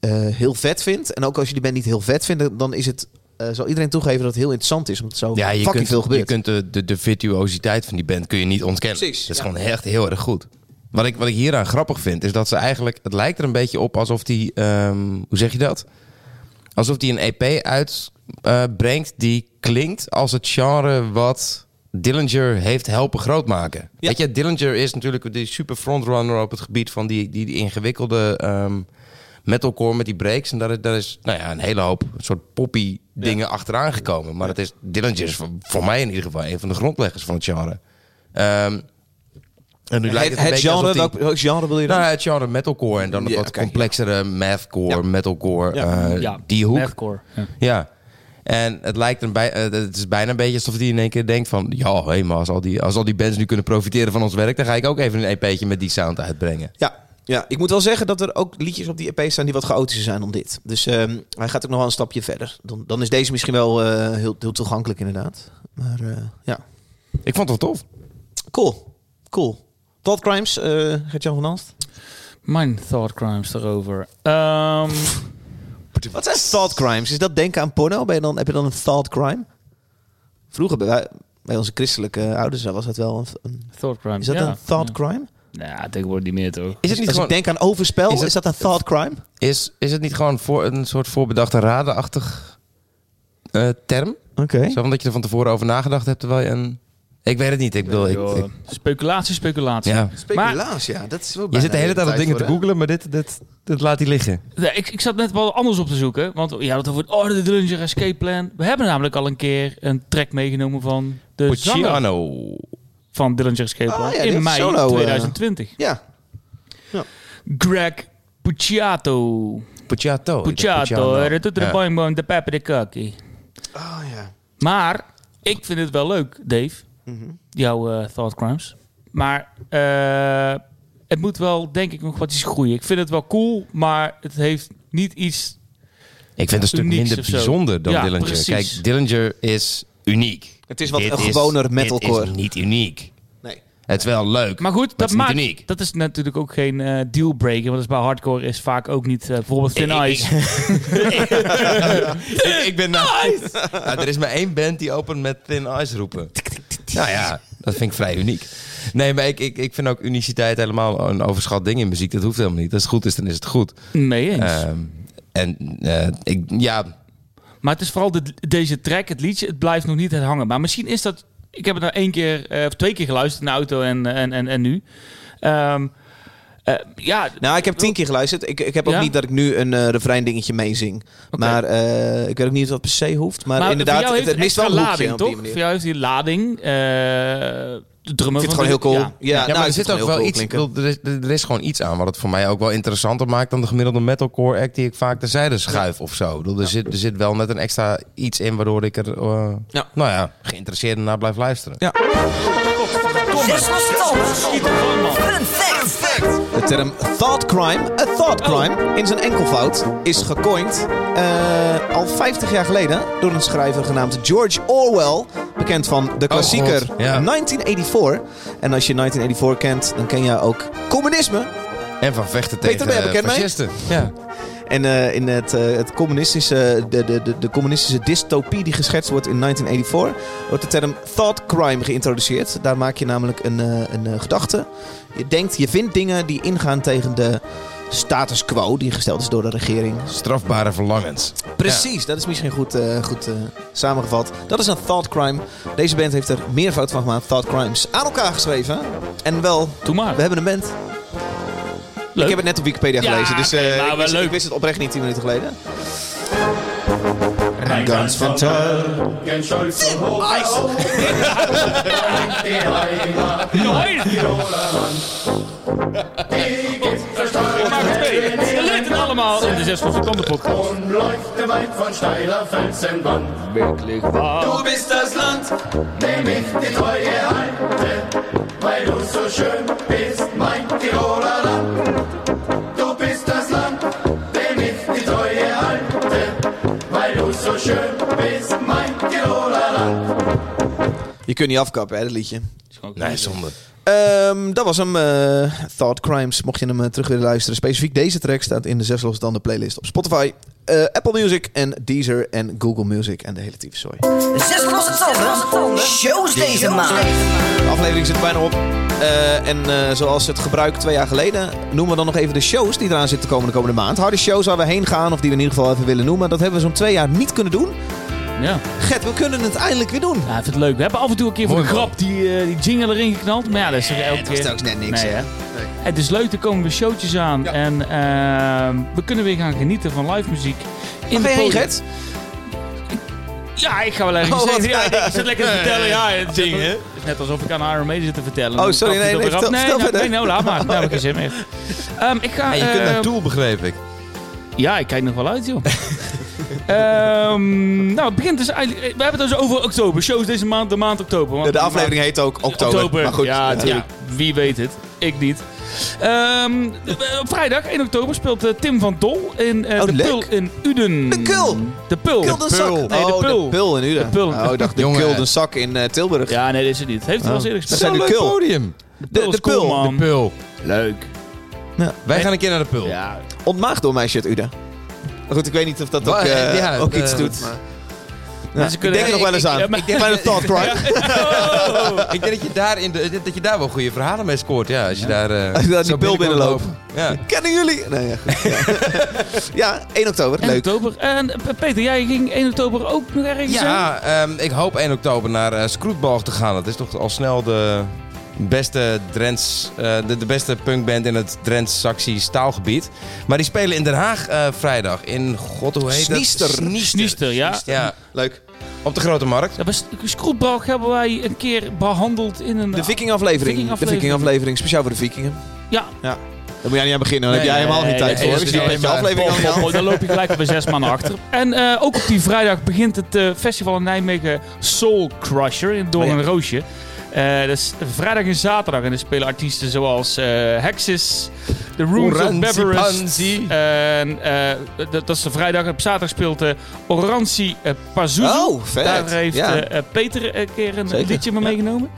eh, heel vet vind. En ook als je die band niet heel vet vindt, dan is het... eh, zal iedereen toegeven dat het heel interessant is. Omdat zo Ja, je fucking kunt, veel gebeurt. je kunt de, de, de virtuositeit van die band kun je niet ontkennen. Precies, Dat is ja. gewoon echt heel erg goed. Wat ik, wat ik hieraan grappig vind, is dat ze eigenlijk... Het lijkt er een beetje op alsof die... ehm, hoe zeg je dat? Alsof die een EP uitbrengt die klinkt als het genre wat Dillinger heeft helpen grootmaken. Ja. Weet je, Dillinger is natuurlijk die super frontrunner op het gebied van die, die, die ingewikkelde ehm, metalcore met die breaks. En daar, is- daar is nou ja, een hele hoop soort poppy dingen achteraan gekomen. Maar het is, Dillinger is voor, voor mij in ieder geval een van de grondleggers van het genre. Ehm, en nu lijkt het, het, een genre, alsof die- welk, welk genre wil je dan? nou, het genre metalcore en dan Ja, wat complexere mathcore, Ja. metalcore, Ja. eh, ja, die hoek. Mathcore. Ja. Ja. En het lijkt er bij, eh, het is bijna een beetje alsof hij in één keer denkt van, ja, hé, maar als al die, als al die bands nu kunnen profiteren van ons werk, dan ga ik ook even een EP'tje met die sound uitbrengen. Ja, ja, ik moet wel zeggen dat er ook liedjes op die EP staan die wat chaotischer zijn dan dit. Dus ehm, hij gaat ook nog wel een stapje verder. Dan, dan is deze misschien wel eh, heel, heel toegankelijk inderdaad. Maar eh, ja, Ik vond het wel tof. cool. Cool. Thought Crimes, eh Gert-Jan van Alst. Mijn thought crimes daarover. Ehm, Wat zijn thought crimes? Is dat denken aan porno? Ben je dan, heb je dan een thought crime? Vroeger bij, wij- bij onze christelijke ouders was dat wel een... een- thought crimes. is dat ja. een thought Ja. crime? Ja, tegenwoordig niet meer toch? Is het niet Als gewoon, ik denk aan overspel, Is dat een thought crime? is, is het niet gewoon voor een soort voorbedachte radenachtig eh, term? Oké. Zo van dat je er van tevoren over nagedacht hebt terwijl je een... Ik weet het niet. Ik bedoel, ik, ik- speculatie, speculatie. ja. Speculatie, ja. Dat is wel Je zit de hele tijd op dingen te googlen. maar dit, dit, dit laat hij liggen. Ja, ik, ik zat net wel anders op te zoeken. Want ja, dat over oh, de Dillinger Escape Plan. We hebben namelijk al een keer een track meegenomen van de zanger Pucciano. Van Dillinger Escape Ah, ja, in mei solo, eh, 2020. Ja. Greg Pucciato. Pucciato. Pucciato. De toeter, de Ja. boing de pepper, de kaki. Oh ja. Maar ik vind het wel leuk, Dave. Mhm. Jouw eh, thought crimes. Maar eh, het moet wel, denk ik, nog wat iets groeien. Ik vind het wel cool, maar het heeft niet iets... Ik vind het een stuk minder bijzonder dan Ja, Dillinger. precies. Kijk, Dillinger is uniek. Het is wat Dit een gewoner metalcore. Dit is niet uniek. Nee. Het is wel leuk. Maar goed, het dat, is niet maakt, uniek. dat is natuurlijk ook geen eh, dealbreaker. Want dat is bij hardcore is vaak ook niet... eh, bijvoorbeeld Thin Ik- Ice. <laughs> ik, ik ben nou, <laughs> Nou, er is maar één band die open met Thin Ice roepen. Nou ja, dat vind ik vrij uniek. Nee, maar ik, ik, ik vind ook uniciteit helemaal een overschat ding in muziek. Dat hoeft helemaal niet. Als het goed is, dan is het goed. Mee eens. Ehm, en eh, ik, ja, Maar het is vooral de, deze track, het liedje, het blijft nog niet het hangen. Maar misschien is dat... Ik heb het nou één keer eh, of twee keer geluisterd in de auto en, en, en, en nu. Ehm, eh, ja, Nou, ik heb tien keer geluisterd. Ik, ik heb ook Ja? niet dat ik nu een eh refrein dingetje meezing. Maar ik weet ook niet of dat per se hoeft. Maar, maar inderdaad, het, het mist wel een lading, toch? Voor jou heeft die lading. Drummer Ik vind het gewoon heel cool. Ja, Ja, nou, maar er zit ook wel cool iets. er, is, er is gewoon iets aan wat het voor mij ook wel interessanter maakt dan de gemiddelde metalcore act die ik vaak terzijde schuif of zo. Er, zit, er zit wel net een extra iets in waardoor ik er, eh, Ja. nou ja, geïnteresseerd naar blijf luisteren. Ja. Fun fact. De term thought crime, a thought crime, in zijn enkelvoud is gecoind eh, al 50 jaar geleden door een schrijver genaamd George Orwell. Bekend van de klassieker God, ja. 1984. En als je 1984 kent, dan ken je ook communisme. En van vechten Peter, tegen mee? fascisten. Ja. En eh, in het, eh, het communistische, de, de, de, de communistische dystopie die geschetst wordt in 1984, wordt de term thought crime geïntroduceerd. Daar maak je namelijk een, eh, een gedachte. Je denkt, je vindt dingen die ingaan tegen de status quo die gesteld is door de regering. Strafbare verlangens. Precies, dat is misschien goed, eh, goed eh, samengevat. Dat is een thought crime. Deze band heeft er meervoud van gemaakt, thought crimes, aan elkaar geschreven. En wel, Doe maar. we hebben een band. Leuk. Ik heb het net op Wikipedia Ja, gelezen, dus eh, ik, wist, leuk. ik wist het oprecht niet 10 minuten geleden. Ganz van Tull. We maken twee. Je leert het allemaal in de 6 seconden podcast. Leuchte weit von steiler Felsenwand. Wirklich waar. Du bist das Land, dem ich die Treue halte, weil du so schön bist, mein Tiroler Land. Du bist das Land, dem ich die Treue halte, weil du so schön bist, mein Tiroler Land. Je kunt niet afkappen, hè, dat liedje. Nee, zonde. Ehm, dat was hem. eh, Thought Crimes. Mocht je hem eh, terug willen luisteren. Specifiek deze track staat in de zes losse tanden playlist op Spotify, eh, Apple Music en Deezer en Google Music en de hele tyfuszooi. Zes losse tanden. Shows deze maand. De aflevering zit er bijna op. Eh, en eh, zoals het gebruik twee jaar geleden, noemen we dan nog even de shows die eraan zitten komen de komende maand. Harde shows waar we heen gaan of die we in ieder geval even willen noemen. Dat hebben we zo'n twee jaar niet kunnen doen. Ja. Gert, we kunnen het eindelijk weer doen. Ja, ik vind het leuk. We hebben af en toe een keer voor de man. grap die, eh, die jingle erin geknald. Maar ja, dat is er elke dat was keer. telkens net niks, Nee, hè? Hè? Het is leuk, er komen weer showtjes aan. En ehm, we kunnen weer gaan genieten van live muziek. In Waar ga je? Ja, ik ga wel ergens Oh. Ja, ik zit lekker te vertellen. Ja, het is, Dingen. het is net alsof ik aan Iron Maiden zit te vertellen. Oh, sorry, nee, nee, eraf. vertel- nee, nou, nee, nou, laat maar. Daar heb ik geen zin meer. Ehm, ik ga... Je kunt eh, naartoe, begreep ik. Ja, ik kijk nog wel uit, joh. <laughs> Ehm, nou, het begint dus eigenlijk... We hebben het dus over oktober. Shows deze maand, de maand oktober. Want De aflevering heet ook Oktober. Maar goed, ja, ja. Wie weet het. Ik niet. Ehm, eh, op vrijdag, 1 oktober, speelt eh, Tim van Dol in eh, Oh, de leuk. Pul in Uden. De Kul? De Pul. Kuldensak. Nee, de oh, Pul. de Pul in Uden. De Pul. Oh, ik dacht de Jongen. Kuldensak in eh, Tilburg. Ja, nee, dat is het niet. Heeft hij wel eens eerder Dat gespeeld. zijn de leuk Kul. podium. De Pul de is cool, Pul. man. De Pul. Leuk. Wij gaan een keer naar de Pul. Ja. Ontmaagd door meisje uit Uden. Goed, ik weet niet of dat ook, eh, ja, ook iets doet. Maar... Ja, ik denk er nog wel eens aan. Ik denk bij een thought <laughs> crime. Ik denk dat je, daar in de, dat je daar wel goede verhalen mee scoort. Ja, als je daar, eh, Als je daar die binnenkomt binnenloopt. Ja. Kennen jullie? Nee, ja, goed. ja. <laughs> ja, 1 oktober. 1 Leuk. oktober. En eh, Peter, jij ging 1 oktober ook nog ergens? Ja, ehm, ik hoop 1 oktober naar eh Scroetbalg te gaan. Dat is toch al snel de beste Drents, eh, de, de beste punkband in het Drents-Saxisch taalgebied. Maar die spelen in Den Haag eh, vrijdag. In, god hoe heet Sniester. het? Sniester. Sniester, ja. Ja, Leuk. op de Grote Markt. Ja, hebben wij een keer behandeld in een... De Viking-aflevering. De Viking-aflevering. Viking-aflevering, speciaal voor de Vikingen. Ja. Ja. Daar moet jij niet aan beginnen, dan heb jij Nee, helemaal geen nee, tijd voor. dat dat aflevering pop, Dan loop je gelijk weer zes mannen achter. En eh, ook op die vrijdag begint het eh, festival in Nijmegen Soul Crusher in Doorn en Roosje. Dat is vrijdag en zaterdag. En er spelen artiesten zoals eh Hexis, The Rooms of. Panzi. En eh, dat, dat is de vrijdag. Op zaterdag speelt eh, Oranzi uh, Pazuzu. Oh, vet. Daar heeft Ja. Peter een keer een Zeker. liedje mee meegenomen.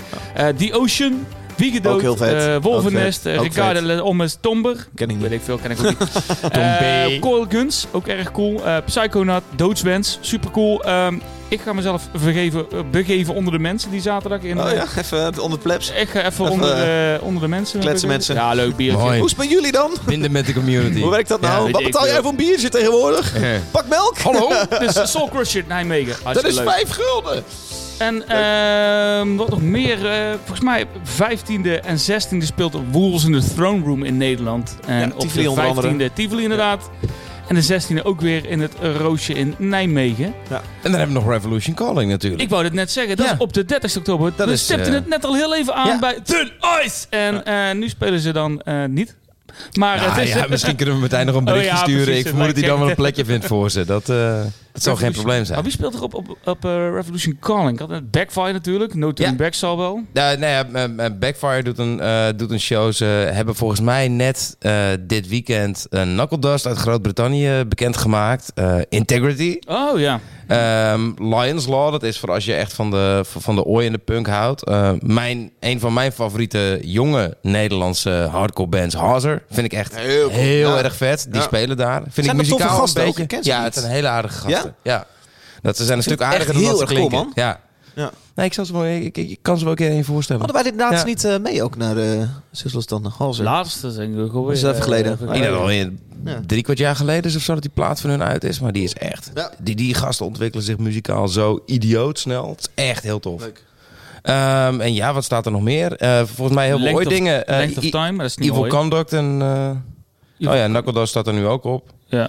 The Ocean. Wiegedood, eh, Wolvennest, Ook Ricardo vet. Le Ommes Tomber. Ken ik Weet niet. ik veel, ken ik ook niet. <laughs> Coil Guns, ook erg cool. Eh Psychonaut, Doodswens, super cool. Ehm, ik ga mezelf vergeven, eh, begeven onder de mensen die zaterdag in... Oh eh, ja, even onder het plebs. Ik ga even, Even, onder, eh, onder de mensen. kletsen mensen. Ja, leuk biertje. Mooi. Hoe is het met jullie dan? Binden met de community. Hoe werkt dat nou? Wat betaal jij voor een biertje tegenwoordig? Pak melk? Hallo? <laughs> Dus Soul Crusher Nijmegen. Dat Hartstikke is leuk. vijf gulden. En ehm, wat nog meer, eh, volgens mij 15e en 16e speelt Wolves in the Throne Room in Nederland. En Ja, op Tivoli de onder andere. 15e Tivoli inderdaad. En de 16e ook weer in het Roosje in Nijmegen. En dan hebben we nog Revolution Calling natuurlijk. Ik wou het net zeggen, dat Ja. is op de 30 oktober. Dat we stipten eh, het net al heel even aan ja. bij Thin Ice. En eh, nu spelen ze dan eh, niet. Maar Nou het is, ja, misschien kunnen we meteen nog een <laughs> berichtje Oh ja, sturen. precies, ik vermoed dat hij dan wel een plekje <laughs> vindt voor ze. Dat, eh, dat zou geen probleem zijn. Wie speelt er op, op, op eh, Revolution Calling? Had Backfire natuurlijk. No Turning Ja. Back zal wel. Ja, m- Backfire doet een, eh, doet een show. Ze hebben volgens mij net eh, dit weekend een Knuckle Dust uit Groot-Brittannië bekendgemaakt. Eh, Integrity. Oh ja. Ehm, Lions Law, dat is voor als je echt van de, van de ooi en de punk houdt. Eh, mijn, een van mijn favoriete jonge Nederlandse hardcore bands, Hazer. Vind ik echt Heel heel, cool. Ja. erg vet. Die Ja. spelen daar. Vind Zijn ik dat toffe muzikaal gasten een beetje. Ze ja, het zijn hele aardige gasten. Ja? Ja? Dat ze zijn een stuk aardiger dan dat heel ze cool, klinken. man. Ja. Ja. Nee, ik, zal ze wel, ik, ik, ik kan ze wel een keer voorstellen. Hadden wij dit laatst Ja. niet eh, mee ook naar uh, Zussels dan Halzen? Laatste zijn we gewoon is even geleden. Ik denk dat drie kwart jaar geleden is of zo dat die plaat van hun uit is. Maar die is echt... Ja. Die, die gasten ontwikkelen zich muzikaal zo idioot snel. Het is echt heel tof. Leuk. Ehm, en ja, wat staat er nog meer? Eh, volgens mij heel veel of- dingen. Eh, Length of Time, maar dat is niet Evil mooi. Conduct en... eh, oh ja, Knuckle Dust staat er nu ook op. Ja.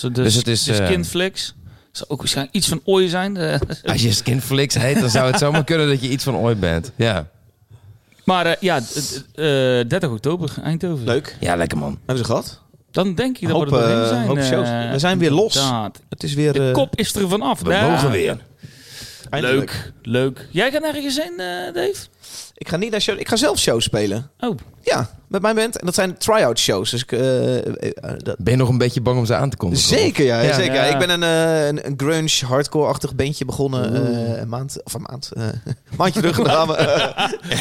De, Dus het is, de eh, Skinflix. Zou ook waarschijnlijk iets van ooi zijn. Eh, <laughs> Als je Skinflix heet, dan zou het zomaar kunnen dat je iets van ooit bent. Ja, maar eh, ja, d- d- eh, 30 oktober, Eindhoven. Leuk. ja lekker man. Hebben ze gehad? Dan denk ik dat Hoop, we er doorheen zijn. hoop shows. We zijn weer los. inderdaad. Het is weer... De kop is er vanaf. We Ja. mogen weer. eindelijk. Leuk, leuk. Jij gaat nergens heen, eh, Dave? Ik ga niet naar show. Ik ga zelf shows spelen. Oh, Ja, met mijn band. En dat zijn try-out shows. Dus ik, eh, eh, eh, dat, Ben je nog een beetje bang om ze aan te kondigen? Zeker, ja. Ja. zeker. Ja. Ik ben een, eh, een, een grunge, hardcore-achtig bandje begonnen. eh, een maand, of een maand, een <laughs> maandje terug gedaan. <laughs>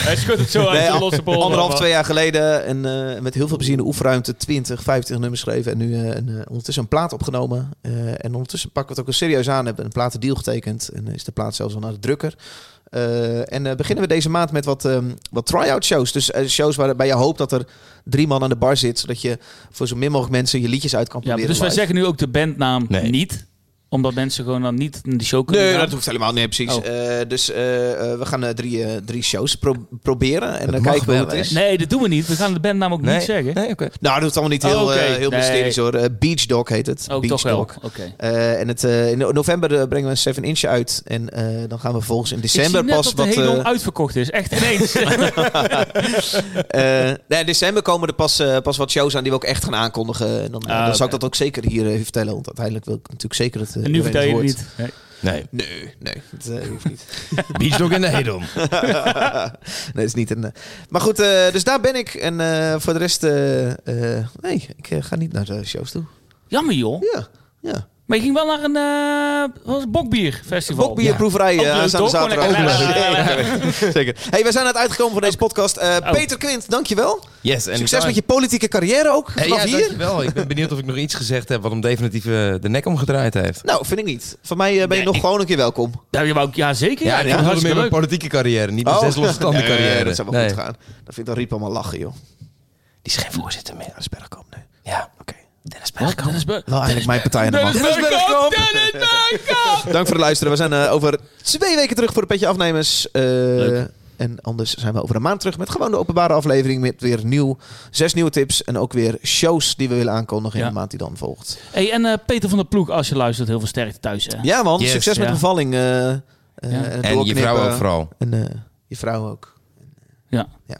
hij schudt het zo uit de losse anderhalf, twee jaar geleden. En eh, met heel veel plezier in de oefenruimte 20, 25 nummers geschreven. En nu een, ondertussen een plaat opgenomen. Eh, en ondertussen pakken we het ook serieus aan. Hebben een platendeal getekend. En is de plaat zelfs al naar de drukker. Eh, en eh, beginnen we deze maand met wat, ehm, wat try-out shows. Dus eh, shows waarbij je hoopt dat er drie man aan de bar zit. Zodat je voor zo min mogelijk mensen je liedjes uit kan Ja, proberen. dus wij zeggen nu ook de bandnaam Nee. niet. Omdat mensen gewoon dan niet in de show kunnen Nee, gaan. dat hoeft helemaal niet, precies. Oh. Eh, dus eh, eh, we gaan eh, drie, eh, drie shows pro- proberen. En Dat dan kijken we hoe wel, het is. Nee, dat doen we niet. We gaan de bandnaam ook Nee, niet zeggen. Nee, oké. Nou, dat is allemaal niet heel, Oh, eh, heel Nee. mysterisch hoor. Beach Dog heet het. Ook Beach toch wel. Dog. Oké. Eh, en het, eh, in no- november brengen we een 7 inch uit. En eh, dan gaan we vervolgens in Ik december zie net pas dat de wat... Hedon eh, uitverkocht is. Echt ineens. <laughs> <laughs> eh, nee, in december komen er pas, pas wat shows aan die we ook echt gaan aankondigen. En dan, Ah, dan zou ik dat ook zeker hier vertellen. Want uiteindelijk wil ik natuurlijk zeker dat eh, en nu vertel je het niet. Nee. Nee. Nee, nee, dat eh, hoeft niet. <laughs> Beach Dog in de Hedon. <laughs> nee, dat is niet een. eh, Maar goed, eh, dus daar ben ik. En eh, voor de rest, nee, ik ga niet naar de shows toe. Jammer joh. Ja, ja. Maar je ging wel naar een eh, was het, bokbierfestival. Bokbierproeverij Ook eh, zaterdag. Zeker. <laughs> Zeker. Hey, we zijn aan het uitgekomen van deze podcast. Eh, Oh. Peter Quint, dankjewel. Yes, en Succes met je politieke carrière ook. Hey, ja, hier. dankjewel. Ik ben benieuwd of ik nog iets gezegd heb wat hem definitief eh, de nek omgedraaid heeft. Nou, vind ik niet. Van mij eh, ben je nog gewoon een keer welkom. Ja, je wou ook- ja, zeker. Ja, Ja, bedoel meer mijn politieke carrière, niet mijn zes losse standen carrière. Oh. Nee, dat zou wel Nee. goed gaan. Dan vindt dan Riep allemaal lachen, joh. Die is geen voorzitter meer. Ja, dat is Bergkamp, nee. Ja, Oké. Dennis Wat? Dennis Be- Wel eigenlijk mijn partij aan de Dennis macht. Bergkamp! Dennis Bergkamp! Dank voor het luisteren. We zijn eh, over twee weken terug voor de Petje Afnemers. Eh. En anders zijn we over een maand terug met gewoon de openbare aflevering. Met weer nieuw, zes nieuwe tips. En ook weer shows die we willen aankondigen in de maand die dan volgt. Hey, en eh, Peter van der Ploeg, als je luistert, heel veel sterkte thuis. Hè? Ja man, Yes. succes met de bevalling. Ja. En je vrouw ook vooral. En eh, je vrouw ook. Ja. Ja.